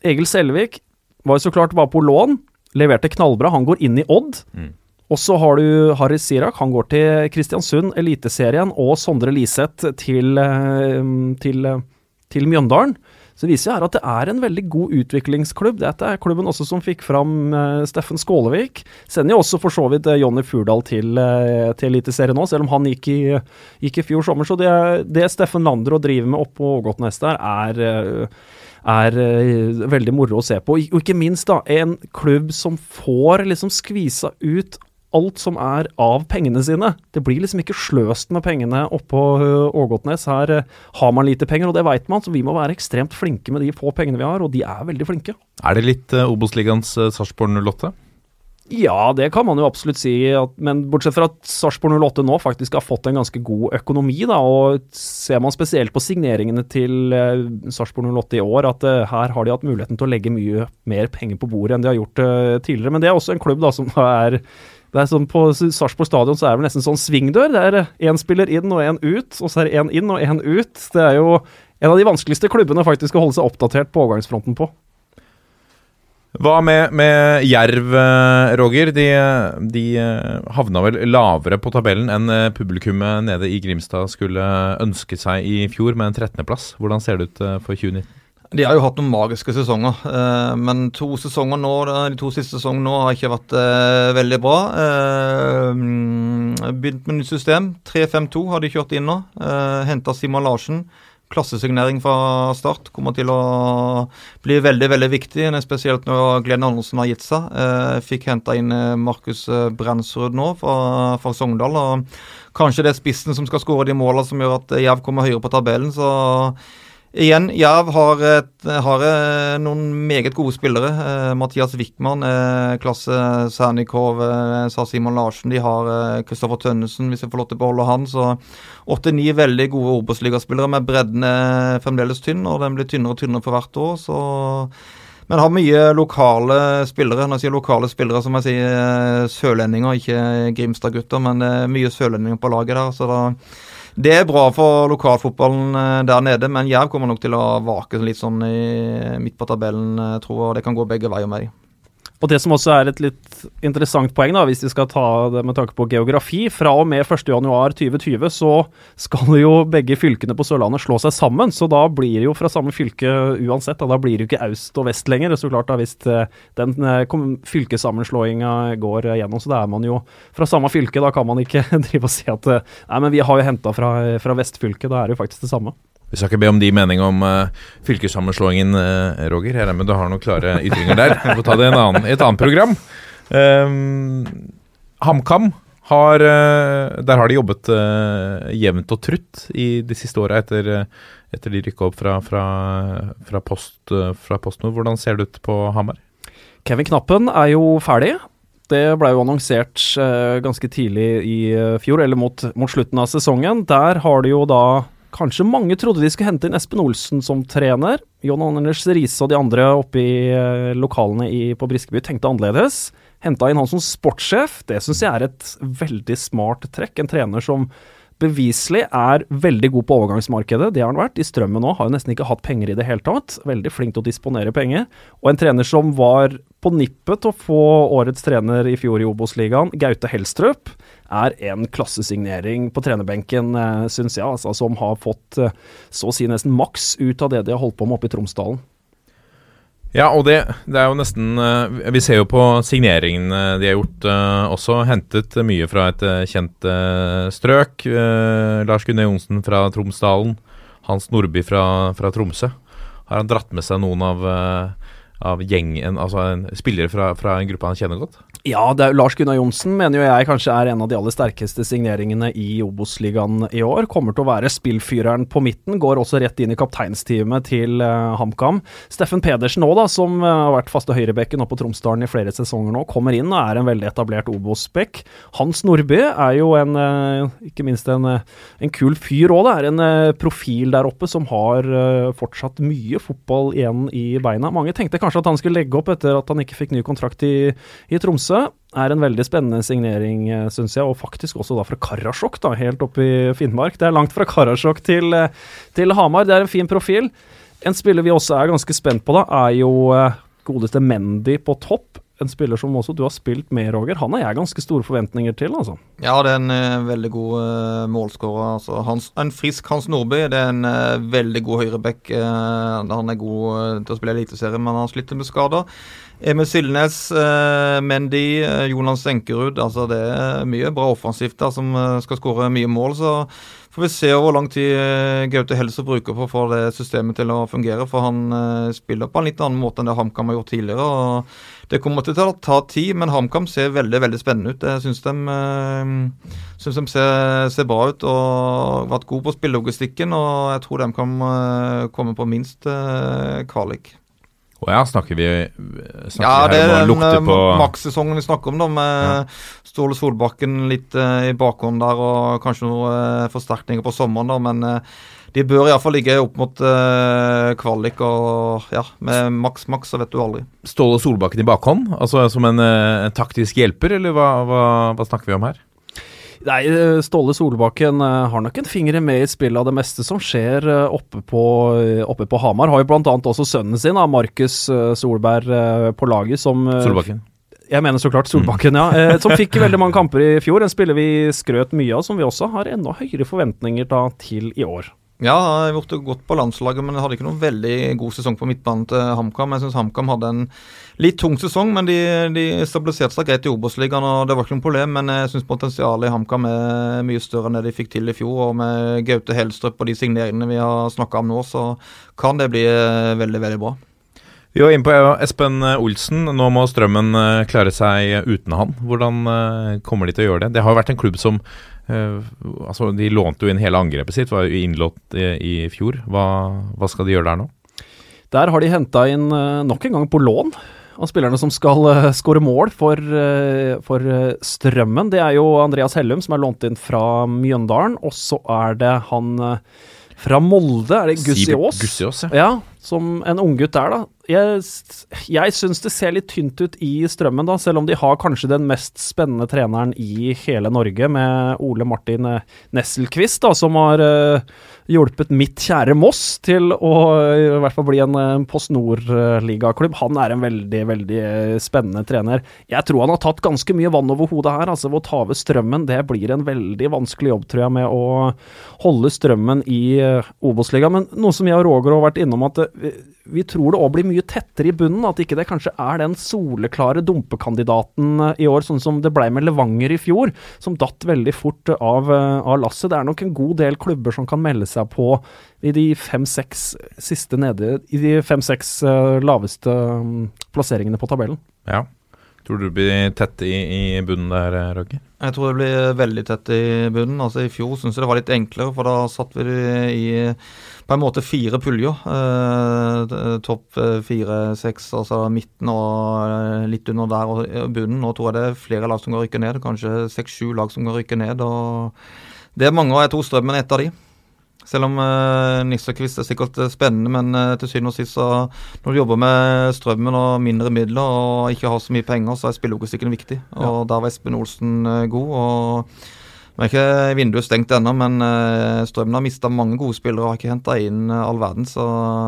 Egil Selvik var jo så klart bare på lån, leverte knallbra. Han går inn i Odd. Mm. Og så har du Harry Sirak, han går til Kristiansund, Eliteserien, og Sondre Liseth til, eh, til, eh, til Mjøndalen. Så det viser her at det er en veldig god utviklingsklubb. Dette er klubben også som fikk fram eh, Steffen Skålevik. Sender jo også for så vidt Jonny Furdal til, til Eliteserien nå, selv om han gikk i, gikk i fjor sommer. Så det, det Steffen Lander og driver med oppå på Ågotnes der, er er veldig moro å se på. Og ikke minst da, en klubb som får liksom skvisa ut alt som er av pengene sine. Det blir liksom ikke sløst med pengene oppå ø, Ågotnes. Her har man lite penger, og det veit man, så vi må være ekstremt flinke med de få pengene vi har, og de er veldig flinke. Er det litt uh, Obos-ligaens uh, Sarpsborg 08? Ja, det kan man jo absolutt si, at, men bortsett fra at Sarpsborg 08 nå faktisk har fått en ganske god økonomi, da, og ser man spesielt på signeringene til eh, Sarpsborg 08 i år, at eh, her har de hatt muligheten til å legge mye mer penger på bordet enn de har gjort eh, tidligere. Men det er også en klubb da som er det er sånn På Sarpsborg stadion så er det nesten sånn svingdør. Det er én spiller inn og én ut, og så er det én inn og én ut. Det er jo en av de vanskeligste klubbene faktisk å holde seg oppdatert på overgangsfronten på. Hva med, med Jerv, eh, Roger? De, de eh, havna vel lavere på tabellen enn eh, publikummet nede i Grimstad skulle ønske seg i fjor, med en 13.-plass. Hvordan ser det ut eh, for 2019? De har jo hatt noen magiske sesonger, eh, men to sesonger nå, de to siste sesongene nå har ikke vært eh, veldig bra. Eh, mm, begynt med nytt system. 3-5-2 har de kjørt inn nå. Eh, Henta Simon Larsen. Klassesignering fra start kommer til å bli veldig veldig viktig, spesielt når Glenn Andersen har gitt seg. Eh, fikk henta inn eh, Markus eh, Brensrud nå fra, fra Sogndal. og Kanskje det er spissen som skal skåre de målene som gjør at eh, Jerv kommer høyere på tabellen. så Igjen, Jerv har, har eh, noen meget gode spillere. Eh, Mathias Wickman, eh, klasse Sernikov, eh, sa Simon Larsen. De har eh, Kristoffer Tønnesen, hvis jeg får lov til å beholde han. Så åtte-ni veldig gode Obos-ligaspillere, men bredden fremdeles tynn, og den blir tynnere og tynnere for hvert år. så... Men har mye lokale spillere. Når jeg sier lokale spillere, så må jeg si eh, sørlendinger, ikke Grimstad-gutter, men det er mye sørlendinger på laget der. så da det er bra for lokalfotballen eh, der nede, men Jerv kommer nok til å vake litt sånn i, midt på tabellen, eh, tror jeg. Det kan gå begge veier med dem. Og det som også er et litt interessant poeng, da, hvis vi skal ta det med tanke på geografi Fra og med 1.1.2020 så skal jo begge fylkene på Sørlandet slå seg sammen. Så da blir det jo fra samme fylke uansett. Da, da blir det jo ikke øst og vest lenger. Så klart da hvis eh, den eh, fylkessammenslåinga går eh, gjennom, så da er man jo fra samme fylke. Da kan man ikke drive og si at nei, men vi har jo henta fra, fra vestfylket. Da er det jo faktisk det samme. Vi skal ikke be om de mening om uh, fylkessammenslåingen, uh, Roger. Jeg regner med du har noen klare ytringer der. Vi får ta det i, et annet program. Um, HamKam har uh, Der har de jobbet jevnt og trutt i de siste åra etter, etter de rykka opp fra, fra, fra, post, fra PostNord. Hvordan ser det ut på Hamar? Kevin Knappen er jo ferdig. Det ble jo annonsert ganske tidlig i fjor, eller mot, mot slutten av sesongen. Der har de jo da Kanskje mange trodde de skulle hente inn Espen Olsen som trener. John Anders Riise og de andre oppe i eh, lokalene i, på Briskeby tenkte annerledes. Henta inn han som sportssjef. Det syns jeg er et veldig smart trekk. En trener som beviselig er veldig god på overgangsmarkedet. Det har han vært. I Strømmen nå har jo nesten ikke hatt penger i det hele tatt. Veldig flink til å disponere penger. Og en trener som var på nippet til å få årets trener i fjor i Obos-ligaen, Gaute Helstrup, er en klassesignering på trenerbenken, uh, syns jeg, altså, som har fått eh, så å si nesten maks ut av det de har holdt på med oppe i Tromsdalen. Ja, og det, det er jo nesten eh, Vi ser jo på signeringene de har gjort eh, også. Hentet mye fra et eh, kjent eh, strøk. Eh, Lars Gunnar Johnsen fra Tromsdalen. Hans Nordby fra, fra Tromsø. Har han dratt med seg noen av, eh, av gjengen, altså spillere fra, fra en gruppe han kjenner godt? Ja, det er, Lars Gunnar Johnsen mener jo jeg kanskje er en av de aller sterkeste signeringene i Obos-ligaen i år. Kommer til å være spillfyreren på midten, går også rett inn i kapteinsteamet til uh, HamKam. Steffen Pedersen òg, som uh, har vært faste høyrebekken oppe på Tromsdalen i flere sesonger nå, kommer inn og er en veldig etablert Obos-bekk. Hans Nordby er jo en, uh, ikke minst en, en kul fyr òg, det er en profil der oppe som har fortsatt mye fotball igjen i beina. Mange tenkte kanskje at han skulle legge opp etter at han ikke fikk ny kontrakt i, i Tromsø er en veldig spennende signering, syns jeg, og faktisk også da fra Karasjok, da, helt oppe i Finnmark. Det er langt fra Karasjok til, til Hamar. Det er en fin profil. En spiller vi også er ganske spent på, da, er jo godeste Mendy på topp. En spiller som også du har spilt med, Roger. Han har jeg ganske store forventninger til, altså. Ja, det er en uh, veldig god uh, målskårer. Altså, en frisk Hans Nordby. Det er en uh, veldig god høyreback. han er god til å spille eliteserie, men han sliter med skader. Emil Sildnes, eh, Mendy, Jonas Enkerud. Altså det er mye bra offensivt der som skal skåre mye mål. Så får vi se hvor lang tid Gaute Helse bruker på å få det systemet til å fungere. For han spiller på en litt annen måte enn det HamKam har gjort tidligere. og det kommer til å ta tid, men HamKam ser veldig veldig spennende ut. Jeg syns de, synes de ser, ser, bra ut og har vært gode på spillelogistikken. Og jeg tror de kan komme på minst kvalik. Å ja, snakker vi snakker Ja, vi det her er om å lukte den på makssesongen vi snakker om, da, med Ja. Ståle Solbakken litt i bakhånd der, og kanskje noen forsterkninger på sommeren, da, men de bør iallfall ligge opp mot uh, kvalik, og ja, med maks, maks, så vet du aldri. Ståle Solbakken i bakhånd? Altså som en, eh, en taktisk hjelper, eller hva, hva, hva snakker vi om her? Nei, Ståle Solbakken uh, har nok en finger med i spillet av det meste som skjer uh, oppe, på, oppe på Hamar. Har jo blant annet også sønnen sin, Markus Solberg, på laget som Solbakken? Jeg mener så klart Solbakken, ja. som fikk veldig mange kamper i fjor. En spiller vi skrøt mye av, som vi også har enda høyere forventninger da, til i år. Ja, jeg har gjort godt på landslaget, men jeg hadde ikke noen veldig god sesong på midtbanen til HamKam. Jeg syns HamKam hadde en litt tung sesong, men de, de stabiliserte seg greit i Obos-ligaen, og det var ikke noe problem. Men jeg syns potensialet i HamKam er mye større enn det de fikk til i fjor. Og med Gaute Helstrup og de signeringene vi har snakka om nå, så kan det bli veldig, veldig bra. Vi var inne på Espen Olsen. Nå må Strømmen eh, klare seg uten han. Hvordan eh, kommer de til å gjøre det? Det har vært en klubb som altså, De lånte jo inn hele angrepet sitt, var jo innlått i, i fjor. Hva, hva, skal de gjøre der nå? Der har de henta inn uh, nok en gang på lån av spillerne som skal skåre mål for, for Strømmen. Det er jo Andreas Hellum som er lånt inn fra Mjøndalen, og så er det han fra Molde, er det Gussiås? Gussiås ja. ja, som en unggutt der, da. Jeg, jeg syns det ser litt tynt ut i Strømmen, da, selv om de har kanskje den mest spennende treneren i hele Norge, med Ole Martin Nesselquist, da, som har uh, hjulpet mitt kjære Moss til å i hvert fall bli en uh, Post Nord-ligaklubb. Han er en veldig, veldig spennende trener. Jeg tror han har tatt ganske mye vann over hodet her. altså Å ta over Strømmen, det blir en veldig vanskelig jobb, tror jeg, med å holde Strømmen i uh, Obos-ligaen. Men noe som jeg og Roger har vært innom, at uh, vi tror det òg blir mye tettere i bunnen. At ikke det kanskje er den soleklare dumpekandidaten i år, sånn som det ble med Levanger i fjor, som datt veldig fort av, av lasset. Det er nok en god del klubber som kan melde seg på i de fem-seks siste nede I de fem-seks uh, laveste um, plasseringene på tabellen. Ja. Tror du det blir tett i, i bunnen der, Roger? Jeg tror det blir veldig tett i bunnen. Altså I fjor syns jeg det var litt enklere, for da satt vi i på en måte fire puljer. Eh, topp fire-seks, altså midten og litt under der og bunnen. Nå tror jeg det er flere lag som kan rykke ned. Kanskje seks-sju lag som kan rykke ned. og Det er mange, og jeg tror Strømmen er et av de. Selv om uh, Nissekvist er sikkert spennende, men uh, til syvende og sist så når du jobber med strømmen og mindre midler og ikke har så mye penger, så er spillelogistikken viktig. Og der var Espen Olsen uh, god. og nå er ikke vinduet stengt ennå, men Strømmen har mista mange gode spillere og har ikke henta inn all verden, så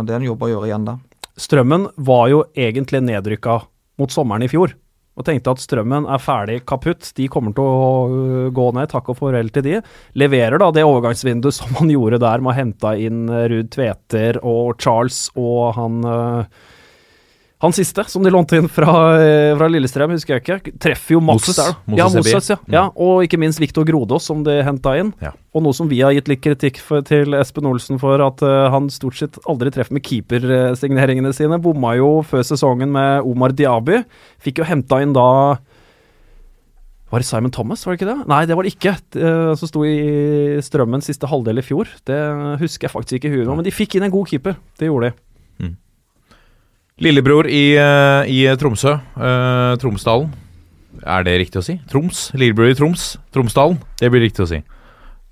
det er en jobb å gjøre igjen der. Strømmen var jo egentlig nedrykka mot sommeren i fjor. Og tenkte at strømmen er ferdig kaputt, de kommer til å øh, gå ned, takk og farvel til de. Leverer da det overgangsvinduet som han gjorde der med å hente inn øh, Ruud Tveter og Charles og han øh, han siste, som de lånte inn fra, øh, fra Lillestrøm, husker jeg ikke. Treffer jo Moses. der. Ja. Moses, ja. Mm. ja. Og ikke minst Viktor Grodås, som de henta inn. Ja. Og noe som vi har gitt litt kritikk for, til Espen Olsen for, at uh, han stort sett aldri treffer med keepersigneringene sine. Bomma jo før sesongen med Omar Diaby. Fikk jo henta inn da Var det Simon Thomas, var det ikke det? Nei, det var det ikke. Det, som sto i Strømmen siste halvdel i fjor. Det husker jeg faktisk ikke i huet nå, men de fikk inn en god keeper. Det gjorde de. Lillebror i, eh, i Tromsø, Uh, Tromsdalen. Er det riktig å si? Troms? Lillebror i Troms? Tromsdalen? Det blir riktig å si.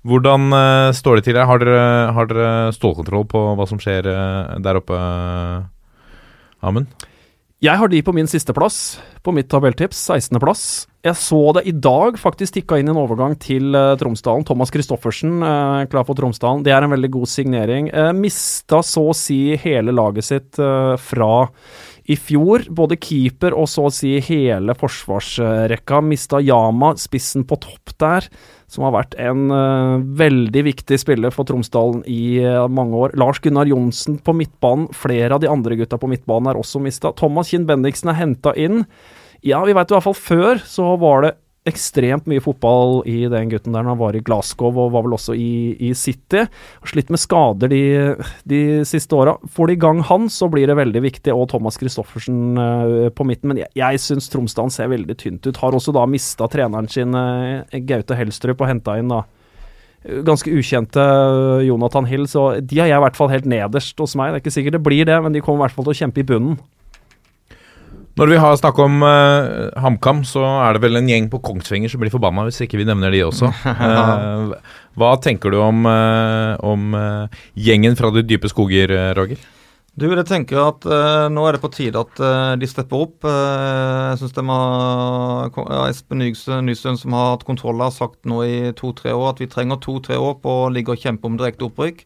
Hvordan uh, står det til her? Har dere, har dere stålkontroll på hva som skjer uh, der oppe, Amund? Jeg har de på min sisteplass, på mitt tabelltips, 16.-plass. Jeg så det i dag faktisk tikka inn en overgang til uh, Tromsdalen. Thomas Christoffersen uh, klar for Tromsdalen. Det er en veldig god signering. Uh, mista så å si hele laget sitt fra i fjor. Både keeper og så å si hele forsvarsrekka. Mista Yama, spissen på topp der, som har vært en uh, veldig viktig spiller for Tromsdalen i uh, mange år. Lars Gunnar Johnsen på midtbanen. Flere av de andre gutta på midtbanen er også mista. Thomas Kinn Bendiksen er henta inn. Ja, vi veit i hvert fall før så var det ekstremt mye fotball i den gutten der han var i Glasgow og var vel også i, i City. Slitt med skader de, de siste åra. Får de i gang han, så blir det veldig viktig. Og Thomas Christoffersen eh, på midten. Men jeg, jeg syns Tromsdalen ser veldig tynt ut. Har også da mista treneren sin, eh, Gaute Helstrup, og henta inn da ganske ukjente eh, Jonathan Hill. Så de har jeg i hvert fall helt nederst hos meg. Det er ikke sikkert det blir det, men de kommer i hvert fall til å kjempe i bunnen. Når vi har snakka om uh, HamKam, så er det vel en gjeng på Kongsvinger som blir forbanna hvis ikke vi nevner de også. Uh, hva tenker du om, uh, om gjengen fra de dype skoger, Roger? Du, jeg tenker at nå er det på tide at de stepper opp. Jeg synes det var ja, Espen Nysund, som har hatt kontroll, har sagt nå i to-tre år at vi trenger to-tre år på å ligge og kjempe om direkte opprykk.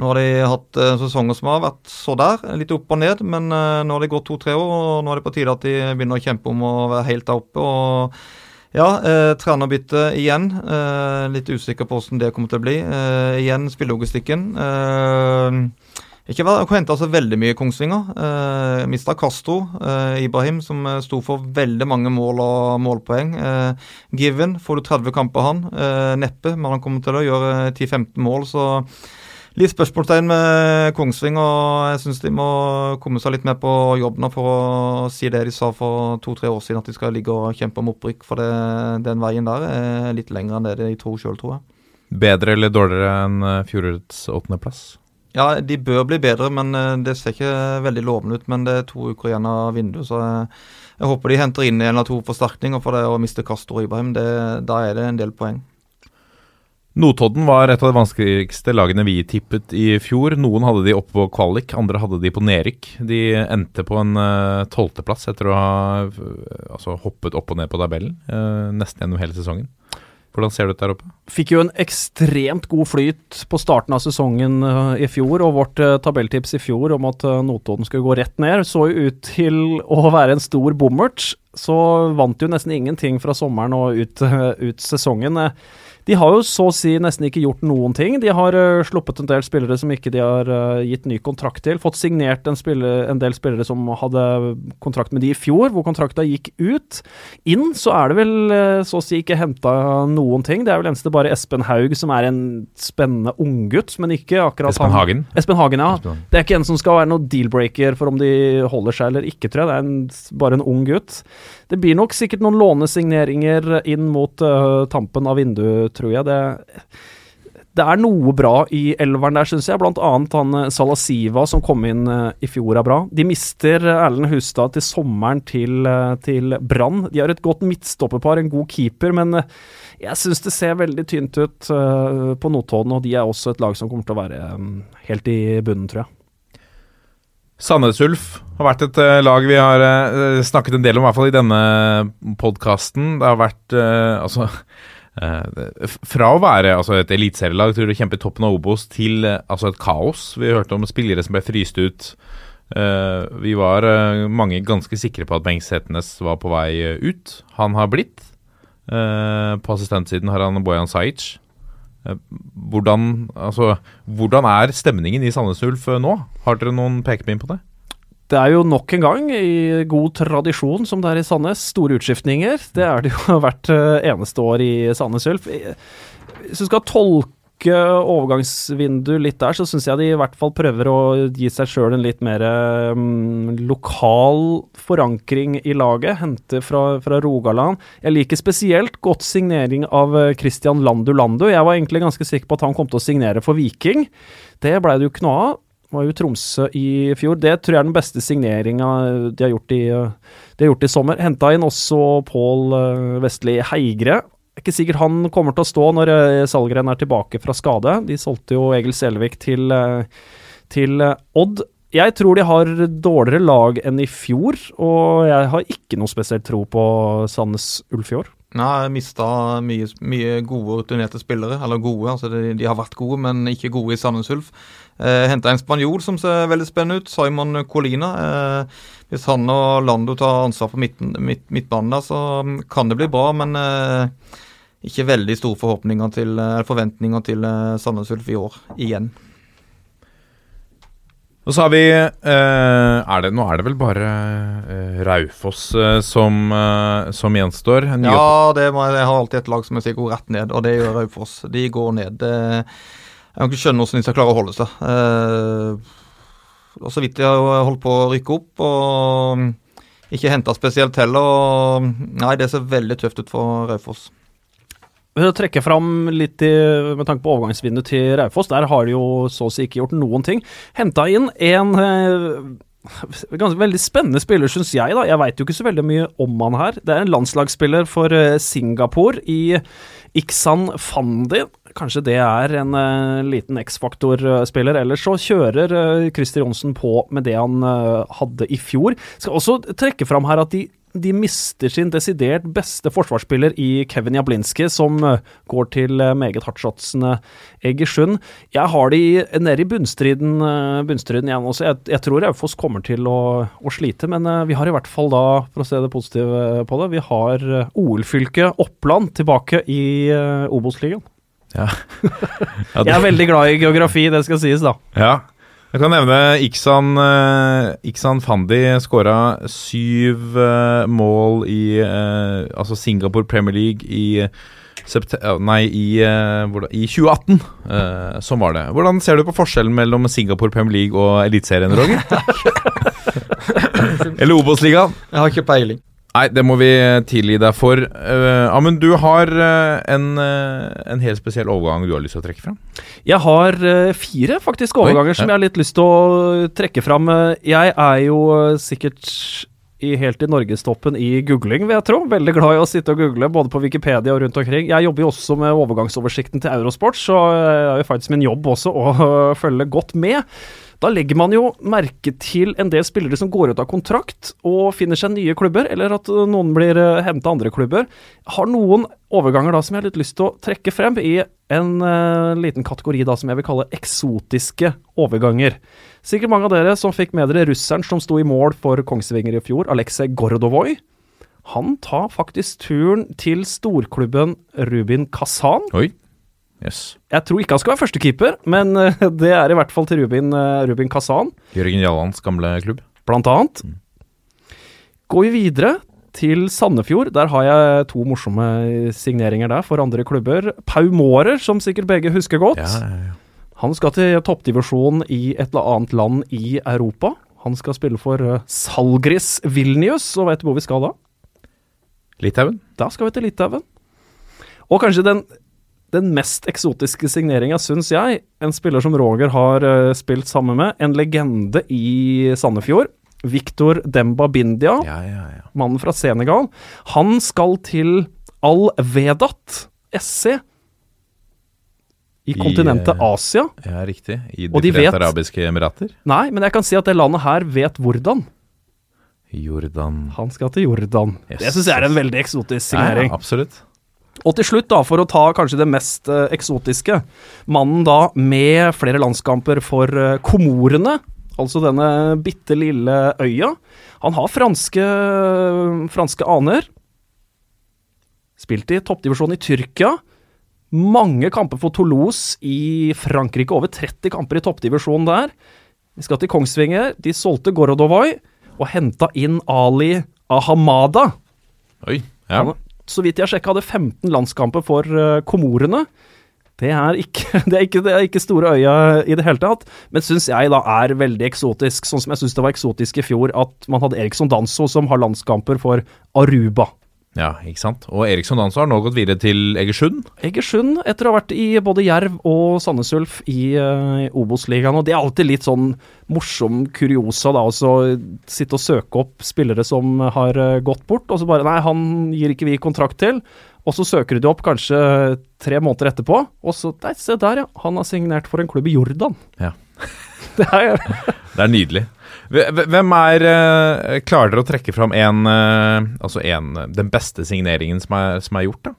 Nå har de hatt eh, sesonger som har vært så der, litt opp og ned, men eh, nå har det gått to-tre år, og nå er det på tide at de begynner å kjempe om å være helt der oppe. og ja, eh, trenerbytte igjen. Eh, litt usikker på hvordan det kommer til å bli. Eh, igjen spillelogistikken. Eh, ikke henta så veldig mye Kongsvinger. Eh, Mista Castro, eh, Ibrahim, som eh, sto for veldig mange mål og målpoeng. Eh, Given, får du 30 kamper han? Neppe, men han kommer til å gjøre 10-15 mål, så Litt spørsmålstegn med Kongsving, og jeg syns de må komme seg litt mer på jobb nå for å si det de sa for to-tre år siden, at de skal ligge og kjempe om opprykk. For det, den veien der er litt lengre enn det de tror sjøl, tror jeg. Bedre eller dårligere enn eh, fjorårets åttendeplass? Ja, de bør bli bedre, men eh, det ser ikke veldig lovende ut. Men det er to uker igjen av vinduet, så jeg, jeg håper de henter inn en eller to forsterkninger for det å miste Castro og Ibrahim. Det, da er det en del poeng. Notodden var et av de vanskeligste lagene vi tippet i fjor. Noen hadde de oppe på kvalik, andre hadde de på nedrykk. De endte på en tolvteplass etter å ha eh, altså, hoppet opp og ned på tabellen uh, nesten gjennom hele sesongen. Hvordan ser det ut der oppe? Fikk jo en ekstremt god flyt på starten av sesongen uh, i fjor, og vårt eh, tabelltips i fjor om at eh, Notodden skulle gå rett ned, så jo ut til å være en stor bommert. Så vant jo nesten ingenting fra sommeren og ut, ut sesongen. Eh, De har jo så å si nesten ikke gjort noen ting. De har uh, sluppet en del spillere som ikke de har uh, gitt ny kontrakt til. Fått signert en, spiller, en del spillere som hadde kontrakt med de i fjor, hvor kontrakta gikk ut. Inn så er det vel uh, så å si ikke henta noen ting. Det er vel eneste bare Espen Haug som er en spennende unggutt, men ikke akkurat Espen han. Hagen? Espen Hagen, ja. Espen. Det er ikke en som skal være noen deal-breaker for om de holder seg eller ikke, tror jeg. Det er en, bare en ung gutt. Det blir nok sikkert noen lånesigneringer inn mot uh, tampen av vinduet, tror jeg. Det, det er noe bra i elveren der, syns jeg. Blant annet han øh, Salasiva som kom inn uh, i fjor er bra. De mister Erlend Hustad til sommeren til, uh, til Brann. De har et godt midtstopperpar, en god keeper, men jeg syns det ser veldig tynt ut på Notodden, og de er også et lag som kommer til å være um, helt i bunnen, tror jeg. Sandnes Ulf har vært et eh, lag vi har eh, snakket en del om, i hvert fall i denne podkasten. Det har vært eh, altså Fra å være altså, et eliteserielag til å kjempe i toppen av Obos til altså, et kaos. Vi hørte om spillere som ble fryst ut vi var mange ganske sikre på at Bengt Setnes var på vei ut. Han har blitt. På assistentsiden har han Bojan Sajic. Eh, hvordan, altså, hvordan er stemningen i Sandnes Ulf eh, nå? Har dere noen pekepinn på det? Det er jo nok en gang, i god tradisjon som det er i Sandnes, store utskiftninger. Det er det jo hvert eh, eneste år i Sandnes Ulf. Hvis du skal tolke overgangsvinduet litt der, så syns jeg de i hvert fall prøver å gi seg sjøl en litt mer um, lokal forankring i laget. Hente fra, fra Rogaland. Jeg liker spesielt godt signering av eh, Christian Landu Landu. Jeg var egentlig ganske sikker på at han kom til å signere for Viking. Det blei det jo ikke noe av var jo Tromsø i fjor. Det tror jeg er den beste signeringa de i, de har gjort i sommer. Henta inn også Pål eh, Vestli Heigre. Er ikke sikkert han kommer til å stå når eh, Salgren er tilbake fra skade. De solgte jo Egil Selvik til, eh, til eh, Odd. Jeg tror de har dårligere lag enn i fjor, og jeg har ikke noe spesielt tro på Sandnes Ulf i år. Nei, mista mye, mye gode rutinerte spillere. Eller gode, altså de, de har vært gode, men ikke gode i Sandnes Ulf. Eh, Henta en spanjol som ser veldig spennende ut, Simon Colina. Eh, hvis han og Lando tar ansvar for midten, midt, midtbanen der, så kan det bli bra, men eh, ikke veldig store forhåpninger til, eh, forventninger til eh, Sandnes Ulf i år, igjen. Og så har vi eh, er det, Nå er det vel bare eh, Raufoss eh, som, eh, som gjenstår. Ja, det jeg har alltid et lag som jeg sier går rett ned, og det gjør Raufoss. De går ned. Det, jeg kan ikke skjønne hvordan de skal klare å holde seg. Eh, så vidt de har holdt på å rykke opp, og ikke henta spesielt heller. Og, nei, det ser veldig tøft ut for Raufoss. Vi å trekke fram litt i, med tanke på overgangsvinduet til Raufoss, der har de jo så å si ikke gjort noen ting. Henta inn en eh, ganske veldig spennende spiller, syns jeg. da. Jeg veit jo ikke så veldig mye om han her. Det er en landslagsspiller for eh, Singapore i Iksan Fandi. Kanskje det er en eh, liten X-faktor-spiller. Ellers så kjører uh, Christer Johnsen på med det han eh, hadde i fjor. Skal også trekke fram her at de de mister sin desidert beste forsvarsspiller i Kevin Jablinski, som går til meget hardtsatsende Egersund. Jeg har de nede i bunnstriden, bunnstriden igjen også. Jeg, jeg tror Raufoss kommer til å, å slite, men vi har i hvert fall da, for å se det positive på det, vi har OL-fylket Oppland tilbake i Obos-ligaen. Ja. Ja, Jeg er veldig glad i geografi, det skal sies, da. Ja. Jeg kan nevne Iksan, uh, Iksan Fandi skåra syv eh, mål i eh, altså Singapore Premier League i sept- Nei, i, eh, hvordan- i 2018. Uh, sånn var det. Hvordan ser du på forskjellen mellom Singapore Premier League og Eliteserien, Roger? Eller Obos-ligaen? Jeg har ikke peiling. Nei, det må vi tilgi deg for. Uh, Amund, du har uh, en, uh, en helt spesiell overgang du har lyst til å trekke fram. Jeg har fire faktisk Oi, overganger ja. som jeg har litt lyst til å trekke fram. Jeg er jo sikkert i, helt i norgestoppen i googling, vil jeg tro. Veldig glad i å sitte og google, både på Wikipedia og rundt omkring. Jeg jobber jo også med overgangsoversikten til Eurosport, så det er jo faktisk min jobb også å følge godt med. Da legger man jo merke til en del spillere som går ut av kontrakt og finner seg nye klubber, eller at øh, noen blir henta andre klubber. Har noen overganger da som jeg har litt lyst til å trekke frem i en uh, liten kategori da som jeg vil kalle eksotiske overganger. Sikkert mange av dere som fikk med dere russeren som sto i mål for Kongsvinger i fjor, Aleksej Gordovoj. Han tar faktisk turen til storklubben Rubin Kazan. Oi. Yes. Jeg tror ikke han skal være førstekeeper, men eh, det er i hvert fall til Rubin, eh, Rubin Kazan, Jørgen Jallands gamle klubb. blant annet. Går vi videre til Sandefjord, der har jeg to morsomme signeringer der for andre klubber. Pau Mårer, som sikkert begge husker godt. Ja, ja, ja. Han skal til toppdivisjon i et eller annet land i Europa. Han skal spille for eh, Salgris Vilnius, og vet du hvor vi skal da? Litauen? Da skal vi til Litauen. Og kanskje den, den mest eksotiske signeringa, syns jeg, en spiller som Roger har uh, spilt sammen med, en legende i Sandefjord. Victor Demba Bindia, Ja, ja, ja. mannen fra Senegal. Han skal til Al-Vedat SC i kontinentet eh, Asia. Ja, riktig. I De de vet- arabiske emirater. Nei, men jeg kan si at det landet her vet hvordan. Jordan Han skal til Jordan. Yes. Det syns jeg er en veldig eksotisk signering. ja, absolutt. Og til slutt, da, for å ta kanskje det mest eh, eksotiske Mannen da med flere landskamper for eh, Komorene, altså denne bitte lille øya. Han har franske, franske aner. Spilt i toppdivisjon i Tyrkia. Mange kamper for Toulouse i Frankrike. Over 30 kamper i toppdivisjon der. Vi skal til Kongsvinger. De solgte Gorodovoy og henta inn Ali Ahamada. Oi. Ja. Han, så vidt jeg sjekka, hadde 15 landskamper for uh, Komorene. Det er, ikke, det, er ikke, det er ikke store øya i det hele tatt, men syns jeg da er veldig eksotisk. Sånn som jeg syns det var eksotisk i fjor at man hadde Eriksson Danso som har landskamper for Aruba. Ja, ikke sant. Og Eriksson Danso har nå gått videre til Egersund. Egersund, etter å ha vært i både Jerv og Sandnes Ulf i uh, Obos-ligaen. Og det er alltid litt sånn morsom kuriosa, da, å så sitte og søke opp spillere som har uh, gått bort, og så bare Nei, han gir ikke vi kontrakt til. Og så søker du opp kanskje tre måneder etterpå, og så Nei, se der, ja. Han har signert for en klubb i Jordan. Ja. Det er Det er nydelig. Hve- Hvem er eh, Klarer dere å trekke fram en, eh, altså en, den beste signeringen som er, som er gjort, da?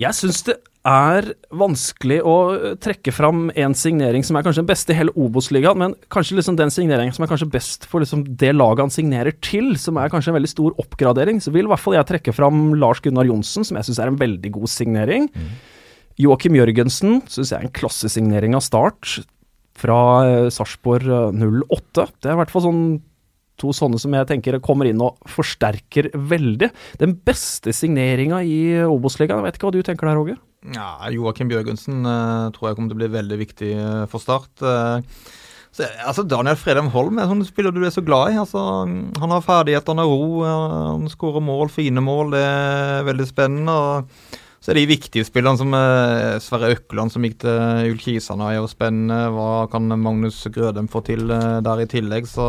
Jeg syns det er vanskelig å trekke fram en signering som er kanskje den beste i hele Obos-ligaen, men kanskje liksom den signeringen som er kanskje best for liksom det laget han signerer til, som er kanskje en veldig stor oppgradering, så vil i hvert fall jeg trekke fram Lars Gunnar Johnsen, som jeg syns er en veldig god signering. Joakim Jørgensen syns jeg er en klassesignering av start fra eh, Sarpsborg eh, 08. Det er i hvert fall sånn to sånne som jeg tenker kommer inn og forsterker veldig. Den beste signeringa i Obos-ligaen, vet ikke hva du tenker der, Roger? Ja, Joakim Bjørgensen eh, tror jeg kommer til å bli veldig viktig eh, for Start. Eh, så, altså Daniel Fredheim Holm er sånn spiller du er så glad i. altså Han har ferdigheter, han har ro, eh, han skårer mål, fine mål. Det er veldig spennende. og så er de viktige spillerne som eh, Sverre Økland, som gikk til Ullkisane, er jo spennende. Hva kan Magnus Grødem få til eh, der i tillegg? Så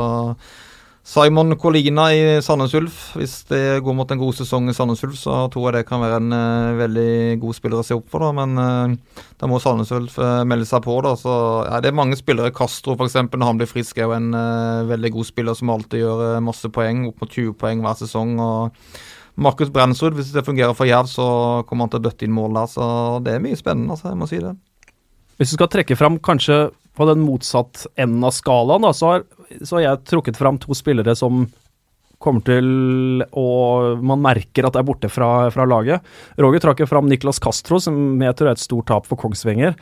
Simon Colina i Sandnes Ulf. Hvis det går mot en god sesong i Sandnes Ulf, så tror jeg det kan være en eh, veldig god spiller å se opp for. da, Men da må Sandnes Ulf melde seg på. da, så ja, Det er mange spillere. Castro f.eks., når han blir frisk, er jo en veldig god spiller som alltid gjør masse poeng. Opp mot 20 poeng hver sesong. og Markus Brensrud, hvis det fungerer for Jerv, så kommer han til å bøtte inn mål der. Så det er mye spennende, altså, jeg må si det. Hvis du skal trekke fram kanskje på den motsatt enden av skalaen, da, så har, så har jeg trukket fram to spillere som kommer til å Man merker at det er borte fra, fra laget. Roger trakk fram Niklas Castro, som jeg tror er et stort tap for Kongsvinger.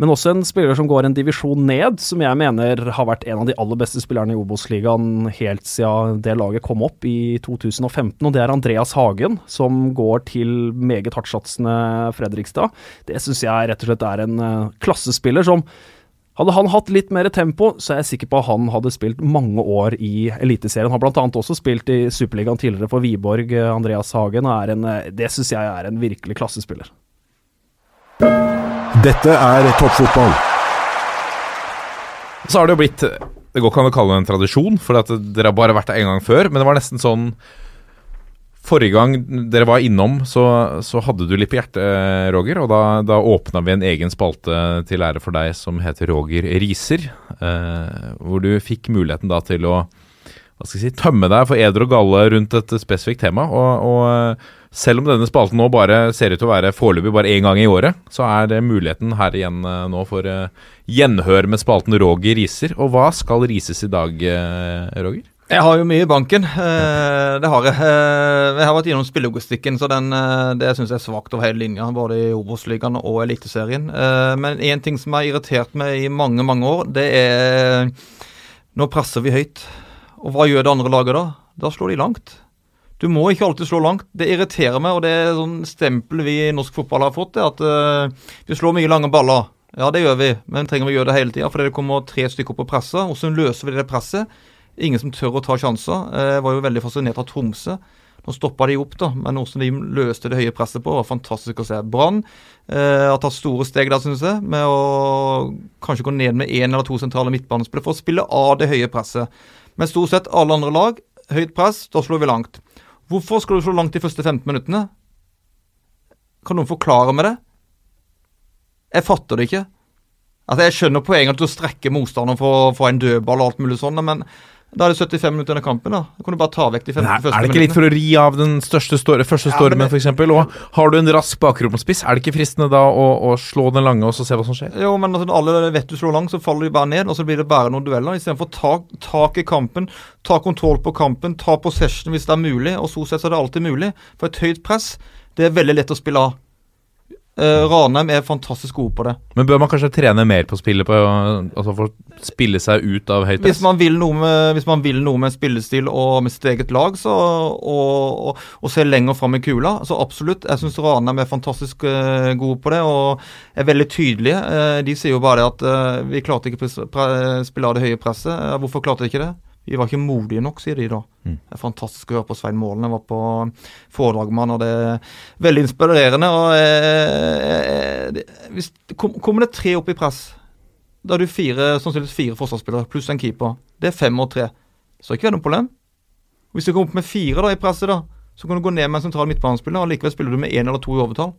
Men også en spiller som går en divisjon ned, som jeg mener har vært en av de aller beste spillerne i Obos-ligaen helt siden det laget kom opp i 2015, og det er Andreas Hagen, som går til meget hardtsatsende Fredrikstad. Det syns jeg rett og slett er en eh, klassespiller som hadde han hatt litt mer tempo, så er jeg sikker på at han hadde spilt mange år i Eliteserien. Han har bl.a. også spilt i Superligaen tidligere for Wiborg, Andreas Hagen. Er en, eh, det syns jeg er en virkelig klassespiller. Dette er toppfotball. Så har det jo blitt Det går ikke an å kalle det en tradisjon, for dere har bare vært der en gang før. Men det var nesten sånn Forrige gang dere var innom, så, så hadde du litt på hjertet, Roger. Og da, da åpna vi en egen spalte til ære for deg som heter Roger Riser. Eh, hvor du fikk muligheten da til å hva skal jeg si, tømme deg for eder og galle rundt et spesifikt tema. Og, og eh, selv om denne spalten nå bare ser ut til å være foreløpig bare én gang i året, så er det muligheten her igjen eh, nå for eh, gjenhør med spalten Roger Riser. Og hva skal rises i dag, eh, Roger? Jeg har jo mye i banken. Det har jeg. Jeg har vært gjennom spillelogistikken, så den, det syns jeg er svakt over hele linja. Både i Obos-ligaen og Eliteserien. Men én ting som har irritert meg i mange, mange år, det er Nå presser vi høyt. Og hva gjør det andre laget da? Da slår de langt. Du må ikke alltid slå langt. Det irriterer meg, og det er sånn stempel vi i norsk fotball har fått, det at uh, vi slår mye lange baller. Ja, det gjør vi, men trenger vi gjøre det hele tida? Fordi det kommer tre stykker på presset. Hvordan løser vi det presset? Ingen som tør å ta sjanser. Eh, Jeg var jo veldig fascinert av Tromsø. Nå stoppa de opp, da, men hvordan de løste det høye presset på, var fantastisk å se. Brann eh, har tatt store steg der, syns jeg, med å kanskje gå ned med én eller to sentrale midtbanespillere for å spille av det høye presset. Men stort sett alle andre lag, høyt press, da slår vi langt. Hvorfor skal du slå langt de første 15 minuttene? Kan noen forklare meg det? Jeg fatter det ikke. Altså, Jeg skjønner poenget at du strekker motstanderen for å få en dødball og alt mulig sånn, men Da er det 75 minutter under kampen. da Da kan du bare ta vekk de 15 Men er, første er det ikke litt for å ri av den største store, første stormen, ja, eksempel Og har du en rask bakromspiss, er det ikke fristende da å, å slå den lange og så se hva som skjer? Jo, men altså, alle vet du slår lang, så faller de bare ned, og så blir det bare noen dueller. Istedenfor ta tak i kampen, ta kontroll på kampen, ta possession hvis det er mulig. Og så sett så er det alltid mulig. For et høyt press, det er veldig lett å spille av. Uh, Ranheim er fantastisk gode på det. Men bør man kanskje trene mer på spillet på Altså for å spille seg ut av høyt Hvis press? man vil noe med, hvis man vil noe med spillestil og med sitt eget lag, så, og, og, og se lenger fram i kula, så absolutt. Jeg syns Ranheim er fantastisk uh, gode på det og er veldig tydelige. Uh, de sier jo bare det at eh, vi klarte ikke å spille av det høye presset. Eh, hvorfor klarte de ikke det? Vi var ikke modige nok, sier de da. Mm. Det er fantastisk å høre på Svein Målen. Jeg var på foredrag med han, og det er veldig inspirerende. og eh, eh, det- hvis, kom, Kommer det tre opp i press, da er du fire, sannsynligvis fire forsvarsspillere pluss en keeper. Det er fem og tre. Så ikke det er noe problem. Hvis du kommer opp med fire da i presset, da, så kan du gå ned med en sentral midtbanespiller, og likevel spiller du med én eller to i overtall.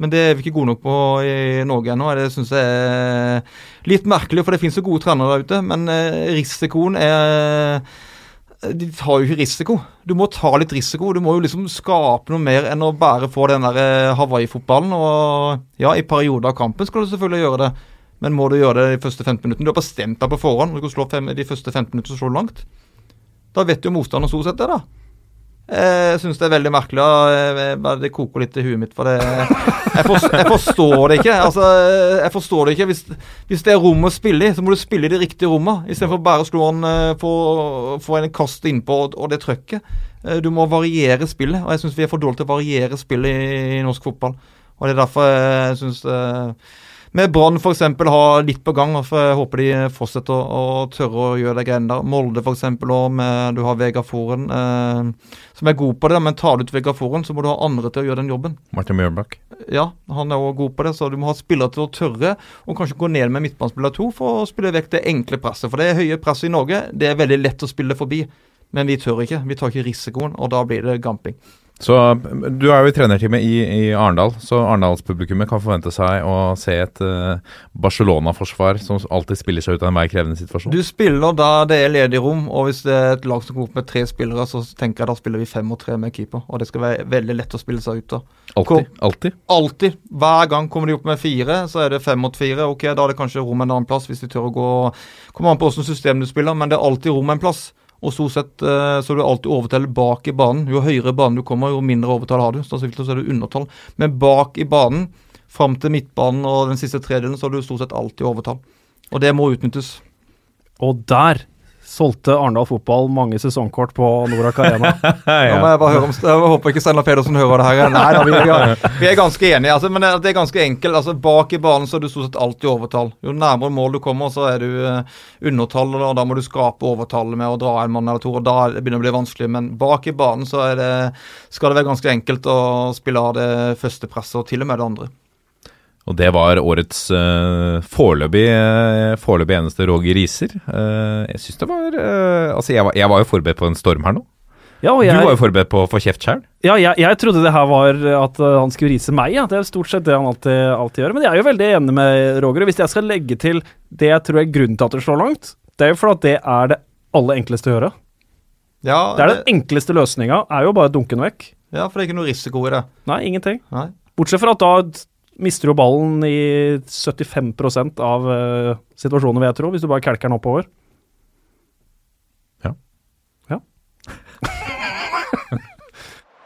Men det er vi ikke gode nok på i Norge ennå. Det syns jeg er litt merkelig, for det finnes jo gode trenere der ute. Men eh, risikoen er De tar jo ikke risiko. Du må ta litt risiko. Du må jo liksom skape noe mer enn å bare få den der eh, Hawaii-fotballen. Og ja, i perioder av kampen skal du selvfølgelig gjøre det. Men må du gjøre det de første 15 minuttene? Du har bestemt deg på forhånd. Du kan slå fem, de første 15 minuttene så langt. Da vet jo motstanderen stort sett det, da. Jeg syns det er veldig merkelig. og bare Det koker litt i huet mitt. For det, jeg, forstår, jeg forstår det ikke. Altså, jeg forstår det ikke. Hvis, hvis det er rom å spille i, så må du spille i de riktige rommene. Istedenfor bare å slå en, eh, få, en kast innpå og, og det trøkket. Eh, Du må variere spillet. Og jeg syns vi er for dårlige til å variere spillet i, i norsk fotball. Og det er derfor jeg syns med Brann f.eks. har litt på gang. for Jeg håper de fortsetter å, å tørre å gjøre de greiene der. Molde f.eks. òg, du har Vegard Foren, eh, som er god på det. Men tar du ut Vegard Foren, så må du ha andre til å gjøre den jobben. Martin Mjølbakk. Ja, han er òg god på det, så du må ha spillere til å tørre å kanskje gå ned med midtbanespiller to for å spille vekk det enkle presset. For det høye presset i Norge, det er veldig lett å spille forbi. Men vi tør ikke. Vi tar ikke risikoen, og da blir det gamping. Så du er jo i trenerteamet i, i Arendal, så Arendalspublikummet kan forvente seg å se et uh, Barcelona-forsvar som alltid spiller seg ut av enhver krevende situasjon. Du spiller da det er ledig rom, og hvis det er et lag som går opp med tre spillere, så tenker jeg da spiller vi fem og tre med keeper. Og det skal være veldig lett å spille seg ut av. Alltid. Alltid. Alltid. Hver gang kommer de opp med fire, så er det fem mot fire. Ok, da er det kanskje rom en annen plass hvis de tør å gå Kommer an på hvilket system du spiller, men det er alltid rom en plass. Og stort sett eh, så er du alltid overtall bak i banen. Jo høyere banen du kommer, jo mindre overtall har du. Så er du undertall. Men bak i banen, fram til midtbanen og den siste tredjedelen, så har du stort sett alltid overtall. Og det må utnyttes. Og der solgte Arendal Fotball mange sesongkort på Norak Arena. ja. ja. men jeg bare hører om Jeg håper ikke Steinar Pedersen hører det her. Nei da, vi, er- vi er ganske enige. Altså, men det det er ganske enkelt. Altså, bak i banen så er du stort sett alltid overtall. Jo nærmere mål du kommer, så er du uh, undertall, og da må du skape overtallet med å dra en mann eller to. og Da begynner det å bli vanskelig. Men bak i banen så er det, skal det være ganske enkelt å spille av det første presset, og til og med det andre. Og det var årets uh, foreløpig uh, foreløpig eneste Roger Riser. Uh, jeg syns det var uh, Altså, jeg var, jeg var jo forberedt på en storm her nå. Ja, og Du var jo forberedt på å få kjeft sjøl. ja, jeg, jeg trodde det her var at uh, han skulle rise meg, ja. Det er stort sett det han alltid, alltid gjør. Men jeg er jo veldig enig med Roger. Og hvis jeg skal legge til det jeg tror er grunnen til at det slår langt, det er jo fordi at det er det aller enkleste å gjøre. Ja, Det er den enkleste løsninga, er jo bare å dunke den vekk. ja, for det er ikke noe risiko i det. Nei, ingenting. Nei. Bortsett fra at da mister jo ballen i 75 av uh, situasjonene, vil jeg tro, hvis du bare kelker den oppover. Ja. Ja.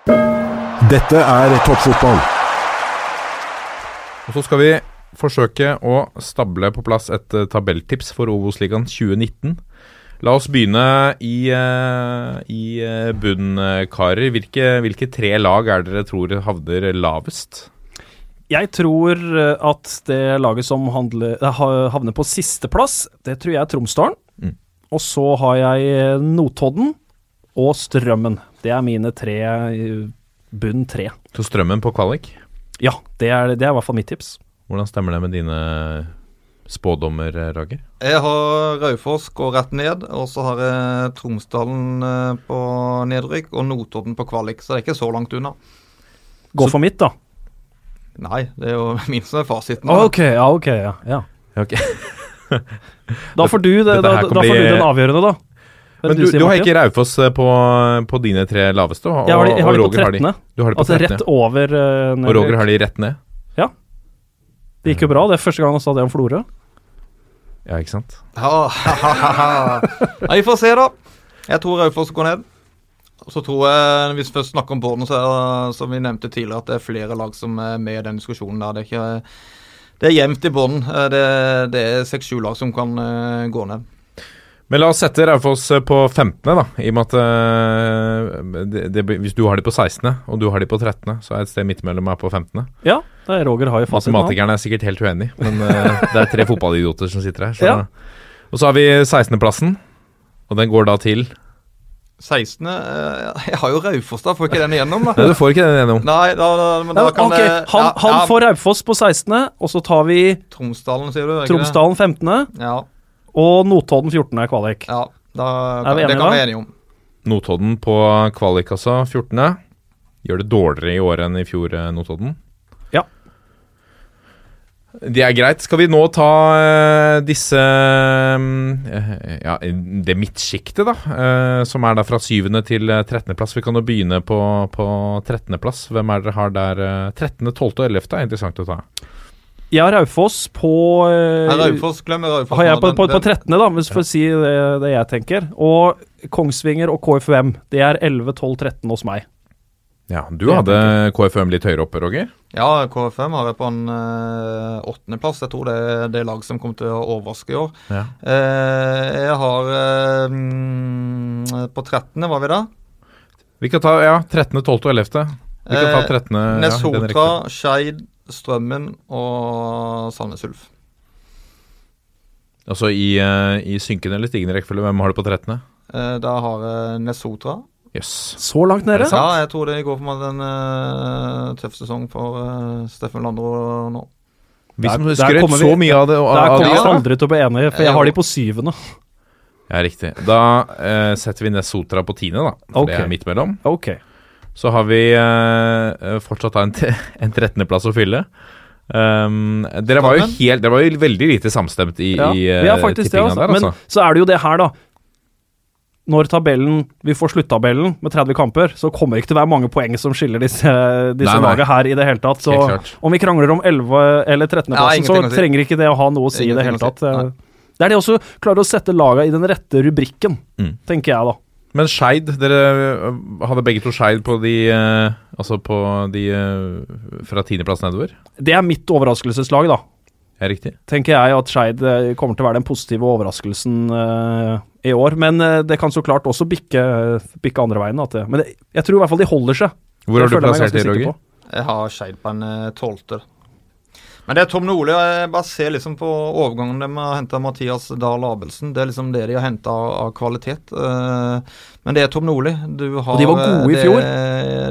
Dette er toppfotball. Og så skal vi forsøke å stable på plass et eh, tabelltips for Obos-ligaen 2019. La oss begynne i, uh, i bunn, eh, karer. Hvilke, hvilke tre lag er dere tror havner lavest? Jeg tror eh, at det laget som handler, eh, havner på sisteplass, det tror jeg er Tromsdalen. Mm. Og så har jeg eh, Notodden og Strømmen. Det er mine tre bunn tre. Så Strømmen på kvalik. Ja, det er, det er i hvert fall mitt tips. Hvordan stemmer det med dine spådommer, Rager? Jeg har Raufoss går rett ned, og så har jeg Tromsdalen på nedrykk og Notodden på kvalik, så det er ikke så langt unna. Gå for mitt, da. Nei, det er jo min som er fasiten. Da. ok, ja, ok, ja. ja. Ok. Da får du, det, Dette da, her da kan får bli- du den avgjørende, da. Hva er Men du, sier, du har Martin? ikke Raufoss eh, på, på dine tre laveste, og, Jeg har de, jeg har og de på Roger har de. 13. Du har de på Altså 13. rett over uh, Og Roger har de rett ned. Det gikk jo bra. Det er første gang han sa det om Florø. Ja, ikke sant? Ja, Nei, vi får se, da. Jeg tror Raufoss går ned. Og Så tror jeg, hvis vi først snakker om Bården, så er det, som vi nevnte tidligere, at det er flere lag som er med i den diskusjonen der. Det er, ikke, det er jevnt i bånn. Det, det er seks-sju lag som kan eh, gå ned. Men la oss sette Raufoss eh, på 15., da. I og med at eh, det, det, Hvis du har de på 16., og du har de på 13., så er et sted midt mellom meg på 15. Ja, det er Roger har jo fasiten. han. Matematikerne er sikkert helt uenig, men det er tre fotballidioter som sitter her. Så. Ja. Og så har vi 16.-plassen, og den går da til 16. eh, Jeg har jo Raufoss, da. Får ikke den igjennom, da. Nei, du får ikke den igjennom. Nei, da, da, men da Ja, kan okay. Han, ja, han ja, får Raufoss på 16., og så tar vi Tromsdalen, sier du? ikke? Tromsdalen 15., Ja, og Notodden 14. er kvalik. ja da, Er vi det kan da? vi være enige om. Notodden på kvalik, altså. 14. Gjør det dårligere i år enn i fjor, eh, Notodden. Ja. Det er greit. Skal vi nå ta uh, disse uh, Ja, det midtsjiktet, da. Uh, som er da fra 7. til trettendeplass. 13. plass. Vi kan jo begynne på, på 13. plass. Hvem er dere har der? Trettende, 13., 12. og 11. er interessant å ta. Jeg har Raufoss på eh, Nei, Raufoss, glem Raufoss. Har jeg på, på, på 13., da, hvis vi får si det, det jeg tenker. Og Kongsvinger og KFUM, det er 11, 12, 13 hos meg. Ja, Du hadde KFM litt høyere oppe, Roger. Ja, KFM har jeg på en eh, åttendeplass. Jeg tror det er det laget som kommer til å overraske i år. Ja. Eh, jeg har eh, På 13. var vi da? Vi kan ta ja, 13., 12. og 11. Vi kan ta Eh, 13. ja, i Nesotra, rekkefølgen. Skeid, Strømmen og Sandnes Ulf. Altså i, eh, i synkende eller stigende rekkefølge, hvem har du på 13.? Eh, da har jeg Nesotra. Jøss. Så langt nede. Ja, jeg tror det går for meg en uh, tøff sesong for uh, Steffen Landro nå. Vi som Der- der skrøt så vi- mye av det. Og, Der kommer vi ja. aldri til å bli enige, for jeg har de på syvende. Ja, riktig. Da uh, setter vi ned Sotra på tiende, da. For okay. det er midt mellom. Okay. Så har vi uh, fortsatt en, en 13.-plass å fylle. Um, dere var jo helt Dere var jo veldig lite samstemt i, Ja, i uh, tippinga altså. der, Men altså. så er det jo det her, da. Når tabellen, vi får sluttabellen med 30 kamper, så kommer det ikke til å være mange poeng som skiller disse, disse lagene her i det hele tatt. Så om vi krangler om 11- eller 13.-plassen, Ja, så si. trenger ikke det å ha noe å si i det hele tatt. si. Eh, Det er det også klare å sette lagene i den rette rubrikken, Mm. tenker jeg da. Men Skeid, dere øh, hadde begge to Skeid på de øh, Altså på de øh, fra tiendeplass nedover? Det er mitt overraskelseslag, da. Er riktig? Tenker jeg at Skeid eh, kommer til å være den positive overraskelsen eh, i år. Men eh, det kan så klart også bikke, bikke andre veien. At det, men det, jeg tror i hvert fall de holder seg. Hvor har du plassert ganske Roger? Jeg har Skeid på en eh, tolvte. Men det er Tom Nordli. Jeg bare ser liksom på overgangen de har henta Mathias Dahl Abelsen. Det er liksom det de har henta av, kvalitet. Eh, men det er Tom Nordli. Og de var gode i eh, fjor.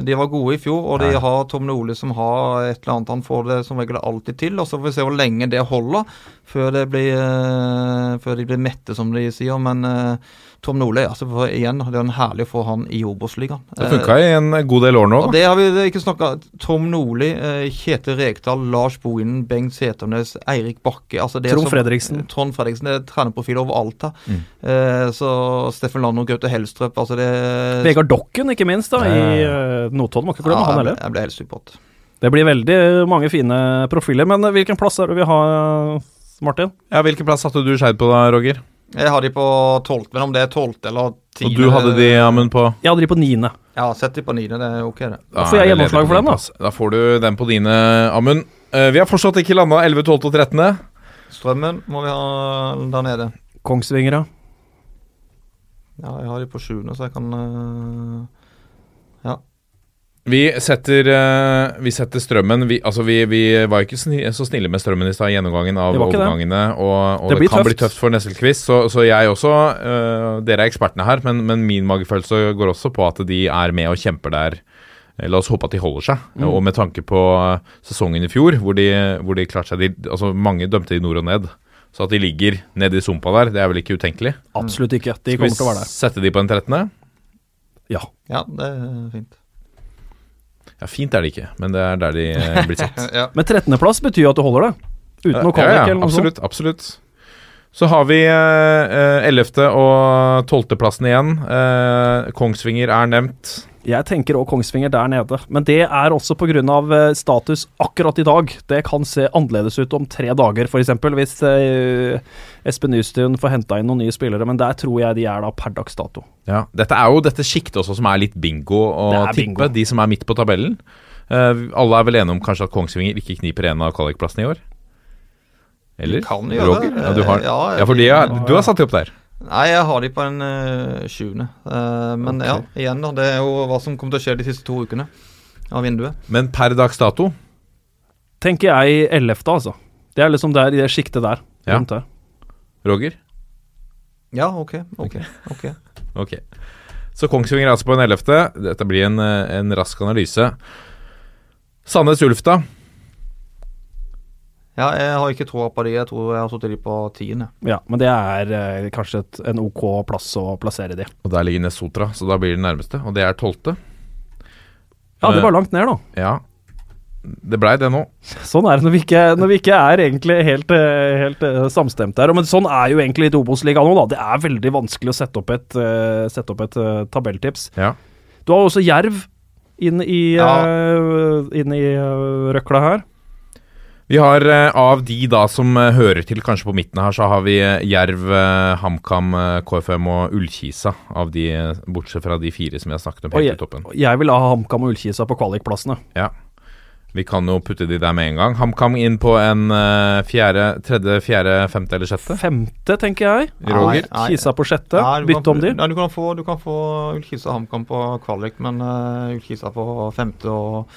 De var gode i fjor, og de har Tom Nordli som har et eller annet han får det som regel alltid til. Og så får vi se hvor lenge det holder før, det blir, eh, før de blir mette, som de sier. Men Tom Nordli, altså for, igjen, det er en herlig å få han i Obos-ligaen. Det funka i en god del år nå, Og det har vi ikke snakka Tom Nordli, eh, Kjetil Rekdal, Lars Bohinen, Bengt Seternes, Eirik Bakke altså det Trond som- Fredriksen. Trond Fredriksen. Det er trenerprofil overalt her. Mm. Eh, så Steffen Lander, Gaute Helstrup altså det Vegard Dokken, ikke minst, da, i uh, Notodden. Må ikke ja, han heller. jeg ble helt supert. Det blir veldig mange fine profiler. Men eh, hvilken plass er det vi har, Martin? Ja, Hvilken plass satte du Skeid på da, Roger? Jeg har de på tolvte, men om det er tolvte eller tiende Og du hadde de, Amund, på Jeg hadde de på niende. Ja, sett de på niende. Det er ok, det. Da får jeg gjennomslag for den, da. Da får du den på dine, Amund. Eh, vi har fortsatt ikke landa 11, 12 og 13. Strømmen må vi ha der nede. Kongsvinger, ja. Ja, jeg har de på sjuende, så jeg kan eh, Vi setter, eh, vi setter strømmen vi, Altså, vi, vi var ikke så snille med strømmen i stad i gjennomgangen av det. overgangene. Og, og Det det, kan kan bli tøft. tøft for Nesselquist. Så, så jeg også uh, Dere er ekspertene her, men, men min magefølelse går også på at de er med og kjemper der. Eh, La oss håpe at de holder seg. Mm. Og med tanke på sesongen i fjor, hvor de, hvor de klarte seg de, Altså, mange dømte de nord og ned. Så at de ligger nede i sumpa der, det er vel ikke utenkelig. Absolutt ikke. De Skal kommer til å være vi sette de på en 13.? Ja. Ja, det er fint. Ja, fint er det ikke, men det er der de eh, blir sett. Ja. Men 13.-plass betyr jo at du holder det. Uten ja, kvalik ja, eller noe sånt. absolutt, absolutt. Så har vi eh, 11. og 12. plassen igjen. Eh, Kongsvinger er nevnt. Jeg tenker òg Kongsvinger der nede, men det er også pga. eh, status akkurat i dag. Det kan se annerledes ut om tre dager, f.eks. hvis eh, Espen Nystuen får henta inn noen nye spillere, men der tror jeg de er da per dags dato. Ja, Dette er jo dette sjiktet også som er litt bingo å tippe. bingo. De som er midt på tabellen. Eh, alle er vel enige om kanskje at Kongsvinger ikke kniper en av kvalikplassene i år? Eller? Kan gjøre Roger? det. Ja, du har, Ja, ja, for de du har satt de opp der. Nei, jeg har de på en uh, sjuende. Uh, men ja, igjen da, det er jo hva som kommer til å skje de siste to ukene av vinduet. Men per dags dato Tenker jeg 11., altså. Det er liksom der i det sjiktet der. Ja. rundt der. Roger? Ja, ok. ok, ok. okay. Så Kongsvinger er altså på en ellevte. Dette blir en, eh, en rask analyse. Sandnes Ulf, da? Ja, jeg har ikke troa på de. Jeg tror jeg har satt de på tiende. Ja, men det er eh, kanskje et, en OK plass å plassere de. Og der ligger Nesotra, så da blir det nærmeste. Og det er tolvte. Ja, det var langt ned, da. Ja. Det blei det nå. Sånn er det når vi ikke, når vi ikke er egentlig helt, eh, helt eh, samstemte her. Men sånn er jo egentlig litt Obos-ligaen nå, da. Det er veldig vanskelig å sette opp et, eh, sette opp et eh, tabelltips. Ja. Du har også Jerv inn i, Ja. eh, inn i eh, røkla her. Vi har eh, av de da som eh, hører til kanskje på midten her, så har vi eh, Jerv, HamKam, KFM og Ullkisa. Av de, bortsett fra de fire som vi har snakket om helt jeg, i toppen. jeg vil ha HamKam og Ullkisa på kvalikplassene. Ja. Vi kan jo putte de der med en gang. HamKam inn på en uh, fjerde, tredje, fjerde, femte eller sjette. Femte, tenker jeg. Roger? Nei, Kisa på sjette. Kan Bytte om de. Nei, du kan få, du kan få Ullkisa HamKam på kvalik, men uh, Ullkisa på femte og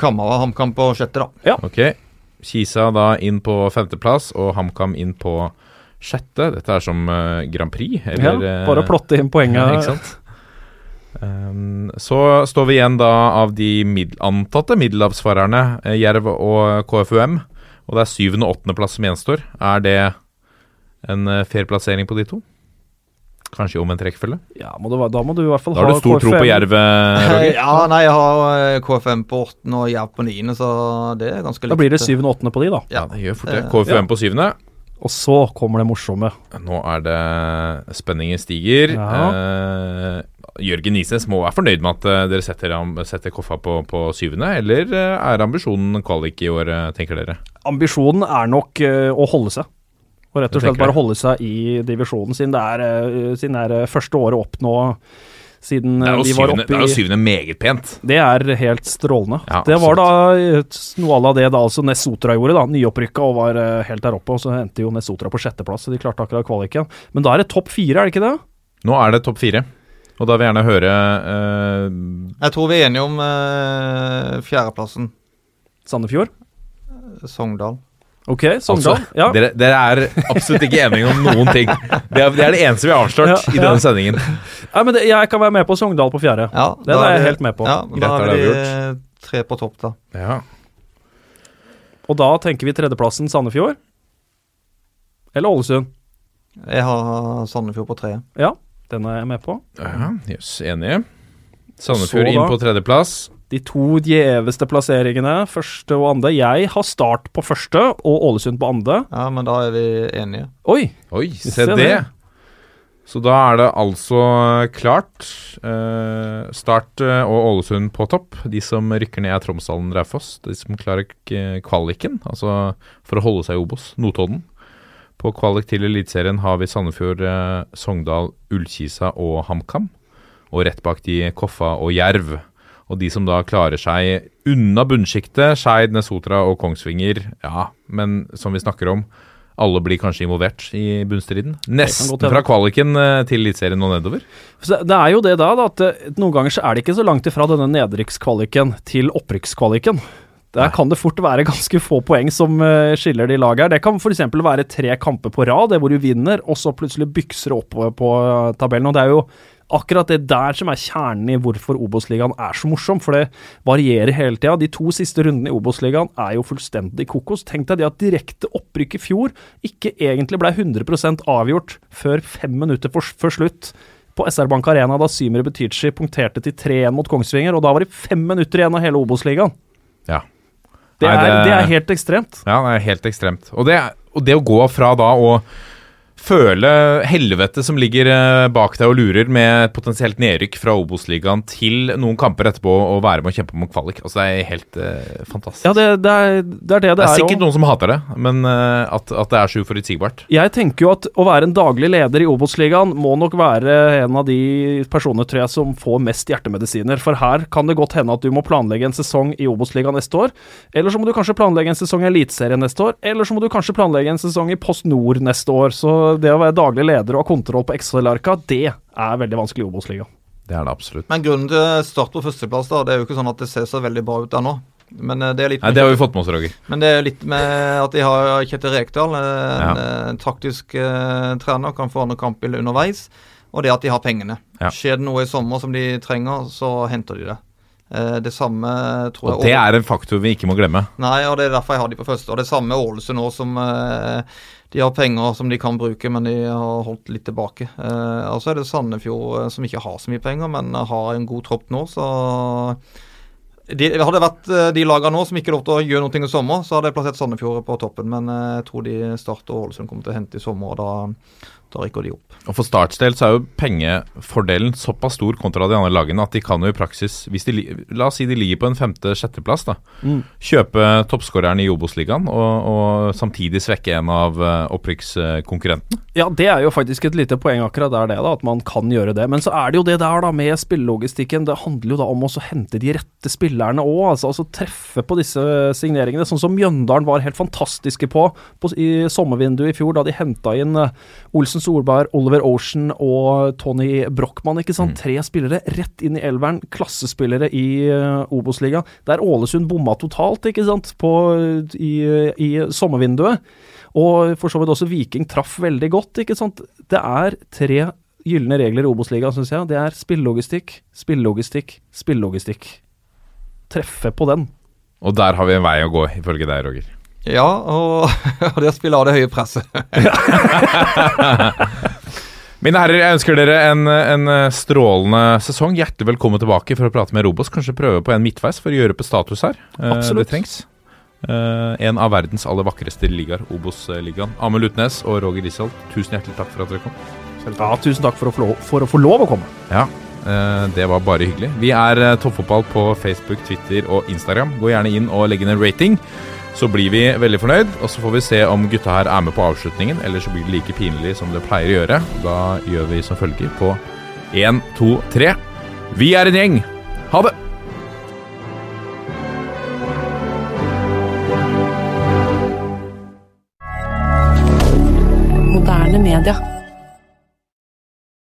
Kamma og HamKam på sjette, da. Ja. Ok. Kisa da inn på femteplass, og HamKam inn på sjette. Dette er som uh, Grand Prix, Ja, eller ja, bare å plotte inn Ja, ikke sant? Um, så står vi igjen da av de mid antatte middelhavsfarerne, eh, Jerv og KFUM. Og det er syvende og åttendeplass som gjenstår. Er det en eh, fair plassering på de to? Kanskje i omvendt rekkefølge? Ja, må du, da må du i hvert fall ha KFM. Da har du stor tro på Jervet, Jerv, eh, Roger. Ja, nei, jeg har eh, KFM på åttende og Jerv på niende, så det er ganske likt. Da blir det syvende og åttende på de, da. Ja, det gjør fort det. KFM ja. på syvende. Og så kommer det morsomme. Nå er det Spenningen stiger. Eh, Jørgen Isnes må være fornøyd med at eh, dere setter, setter Koffa på, på syvende, eller eh, er ambisjonen kvalik i år, eh, tenker dere? Ambisjonen er nok eh, å holde seg. Og rett og slett bare holde seg i divisjonen, siden det er, eh, siden det er eh, første året opp nå. Siden er eh, var syvende, oppe det er jo syvende meget pent. Det er helt strålende. Ja, det var da eh, noe à la det da altså Nesotra gjorde, da. Nyopprykka og var eh, helt der oppe. Og så endte jo Nesotra på sjetteplass, så de klarte akkurat kvaliken. Men da er det topp fire, er det ikke det? Nå er det topp fire. Og da vil jeg gjerne høre uh, Jeg tror vi er enige om uh, fjerdeplassen. Sandefjord? Sogndal. Ok, Sogndal. Altså, ja. dere, dere er absolutt ikke enige om noen ting. Det er det, er det eneste vi har avslørt Ja, i ja. denne sendingen. Nei, men det, jeg kan være med på Sogndal på fjerde. Ja, Den er jeg helt med på. Ja, da har vi tre på topp, da. Ja. Og da tenker vi tredjeplassen Sandefjord. Eller Ålesund. Jeg har Sandefjord på tre. Ja, den er jeg med på. Ja, Jøss, enige. Sandefjord Så inn på tredjeplass. De to gjeveste plasseringene, første og andre. Jeg har Start på første og Ålesund på andre. Ja, men da er vi enige. Oi! Oi, se det. det. Så da er det altså klart. Eh, start eh, og Ålesund på topp. De som rykker ned er Tromsdalen Raufoss. De som klarer k- kvaliken, altså for å holde seg i Obos, Notodden. På kvalik til Eliteserien har vi Sandefjord, eh, Sogndal, Ullkisa og HamKam. Og rett bak de Koffa og Jerv. Og de som da klarer seg unna bunnsjiktet, Skeid, Nesotra og Kongsvinger, ja, men som vi snakker om, alle blir kanskje involvert i bunnstriden. Nesten fra kvaliken eh, til Eliteserien og nedover. Det er jo det da, at eh, noen ganger så er det ikke så langt ifra denne nedrykkskvaliken til opprykkskvaliken. Der kan det fort være ganske få poeng som eh, skiller de lagene her. Det kan f.eks. være tre kamper på rad, det hvor du vinner, og så plutselig bykser det opp på, tabellen. Og det er jo akkurat det der som er kjernen i hvorfor Obos-ligaen er så morsom, for det varierer hele tida. De to siste rundene i Obos-ligaen er jo fullstendig kokos. Tenk deg det at direkte opprykk i fjor ikke egentlig ble 100% avgjort før fem minutter før slutt på SR Bank Arena da Symer Butichi punkterte til 3-1 mot Kongsvinger, og da var det fem minutter igjen av hele Obos-ligaen. Ja. Det Nei, er, det- det er helt ekstremt. Ja, det er helt ekstremt. Og det, og det å gå fra da å føle helvete som ligger eh, bak deg og lurer med et potensielt nedrykk fra Obos-ligaen til noen kamper etterpå og være med å kjempe om kvalik. Altså, det er helt uh, fantastisk. Ja, det, det, er, det er det det det er er. sikkert også. noen som hater det, men uh, at, at det er så uforutsigbart. Jeg tenker jo at å være en daglig leder i Obos-ligaen må nok være en av de personene tror jeg, som får mest hjertemedisiner. For her kan det godt hende at du må planlegge en sesong i Obos-ligaen neste år. Eller så må du kanskje planlegge en sesong i Eliteserien neste år. Eller så må du kanskje planlegge en sesong i Post Nord neste år. Så det å være daglig leder og ha kontroll på Excel-arka, det er veldig vanskelig i Obos-ligaen. Det er det absolutt. Men grunnen til start på førsteplass, da, det er jo ikke sånn at det ser så veldig bra ut ennå. Men eh, det er litt Nei, det har vi fått med oss, Roger. Men det er litt med at de har Kjetil Rekdal, eh, en, Ja. en taktisk uh, trener, kan forandre kampbildet underveis. Og det at de har pengene. Ja. Skjer det noe i sommer som de trenger, så henter de det. Eh, det samme tror jeg Og det er en faktor vi ikke må glemme. Nei, og det er derfor jeg har de på første. Og det samme Ålesund nå, som eh, de har penger som de kan bruke, men de har holdt litt tilbake. Eh, og så er det Sandefjord eh, som ikke har så mye penger, men har en god tropp nå, så de, Hadde det vært eh, de lagene nå som ikke lov til å gjøre noe i sommer, så hadde jeg plassert Sandefjord på toppen, men eh, jeg tror de Start og Ålesund kommer til å hente i sommer, og da, da rykker de opp. Og For Starts del så er jo pengefordelen såpass stor kontra de andre lagene at de kan jo i praksis, hvis de, la oss si de ligger på en femte-sjetteplass, da, Mm. kjøpe toppskåreren i Obos-ligaen og, og samtidig svekke en av eh, opprykkskonkurrentene. Ja, det er jo faktisk et lite poeng akkurat der, det da, at man kan gjøre det. Men så er det jo det der da med spillelogistikken. Det handler jo da om å hente de rette spillerne òg. Altså, altså treffe på disse signeringene. Sånn som Mjøndalen var helt fantastiske på, på i sommervinduet i fjor, da de henta inn eh, Olsen Solberg, Oliver Ocean og Tony Brochmann. ikke sant? Tre spillere rett inn i elveren. Klassespillere i uh, Obos-ligaen. Der Ålesund bomma totalt ikke sant? På, i, i sommervinduet. Og for så vidt også Viking traff veldig godt, ikke sant. Det er tre gylne regler i Obos-ligaen, syns jeg. Det er spillelogistikk, spillelogistikk, spillelogistikk. Treffe på den. Og der har vi en vei å gå, ifølge deg, Roger. Ja, og, og det å spille av det høye presset. Mine herrer, jeg ønsker dere en, en strålende sesong. Hjertelig velkommen tilbake for å prate med Robos. Kanskje prøve på en midtveis for å gjøre opp status her. Eh, Absolutt. Det trengs. Eh, en av verdens aller vakreste ligaer, Obos-ligaen. Amund Lutnes og Roger Risholt, tusen hjertelig takk for at dere kom. Ja, tusen takk for å få lov, for å få lov å komme. Ja, eh, det var bare hyggelig. Vi er eh, Toppfotball på Facebook, Twitter og Instagram. Gå gjerne inn og legg inn en rating så blir vi veldig fornøyd. Og så får vi se om gutta her er med på avslutningen, eller så blir det like pinlig som det pleier å gjøre. Da gjør vi som følger på én, to, tre. Vi er en gjeng. Ha det! Moderne media.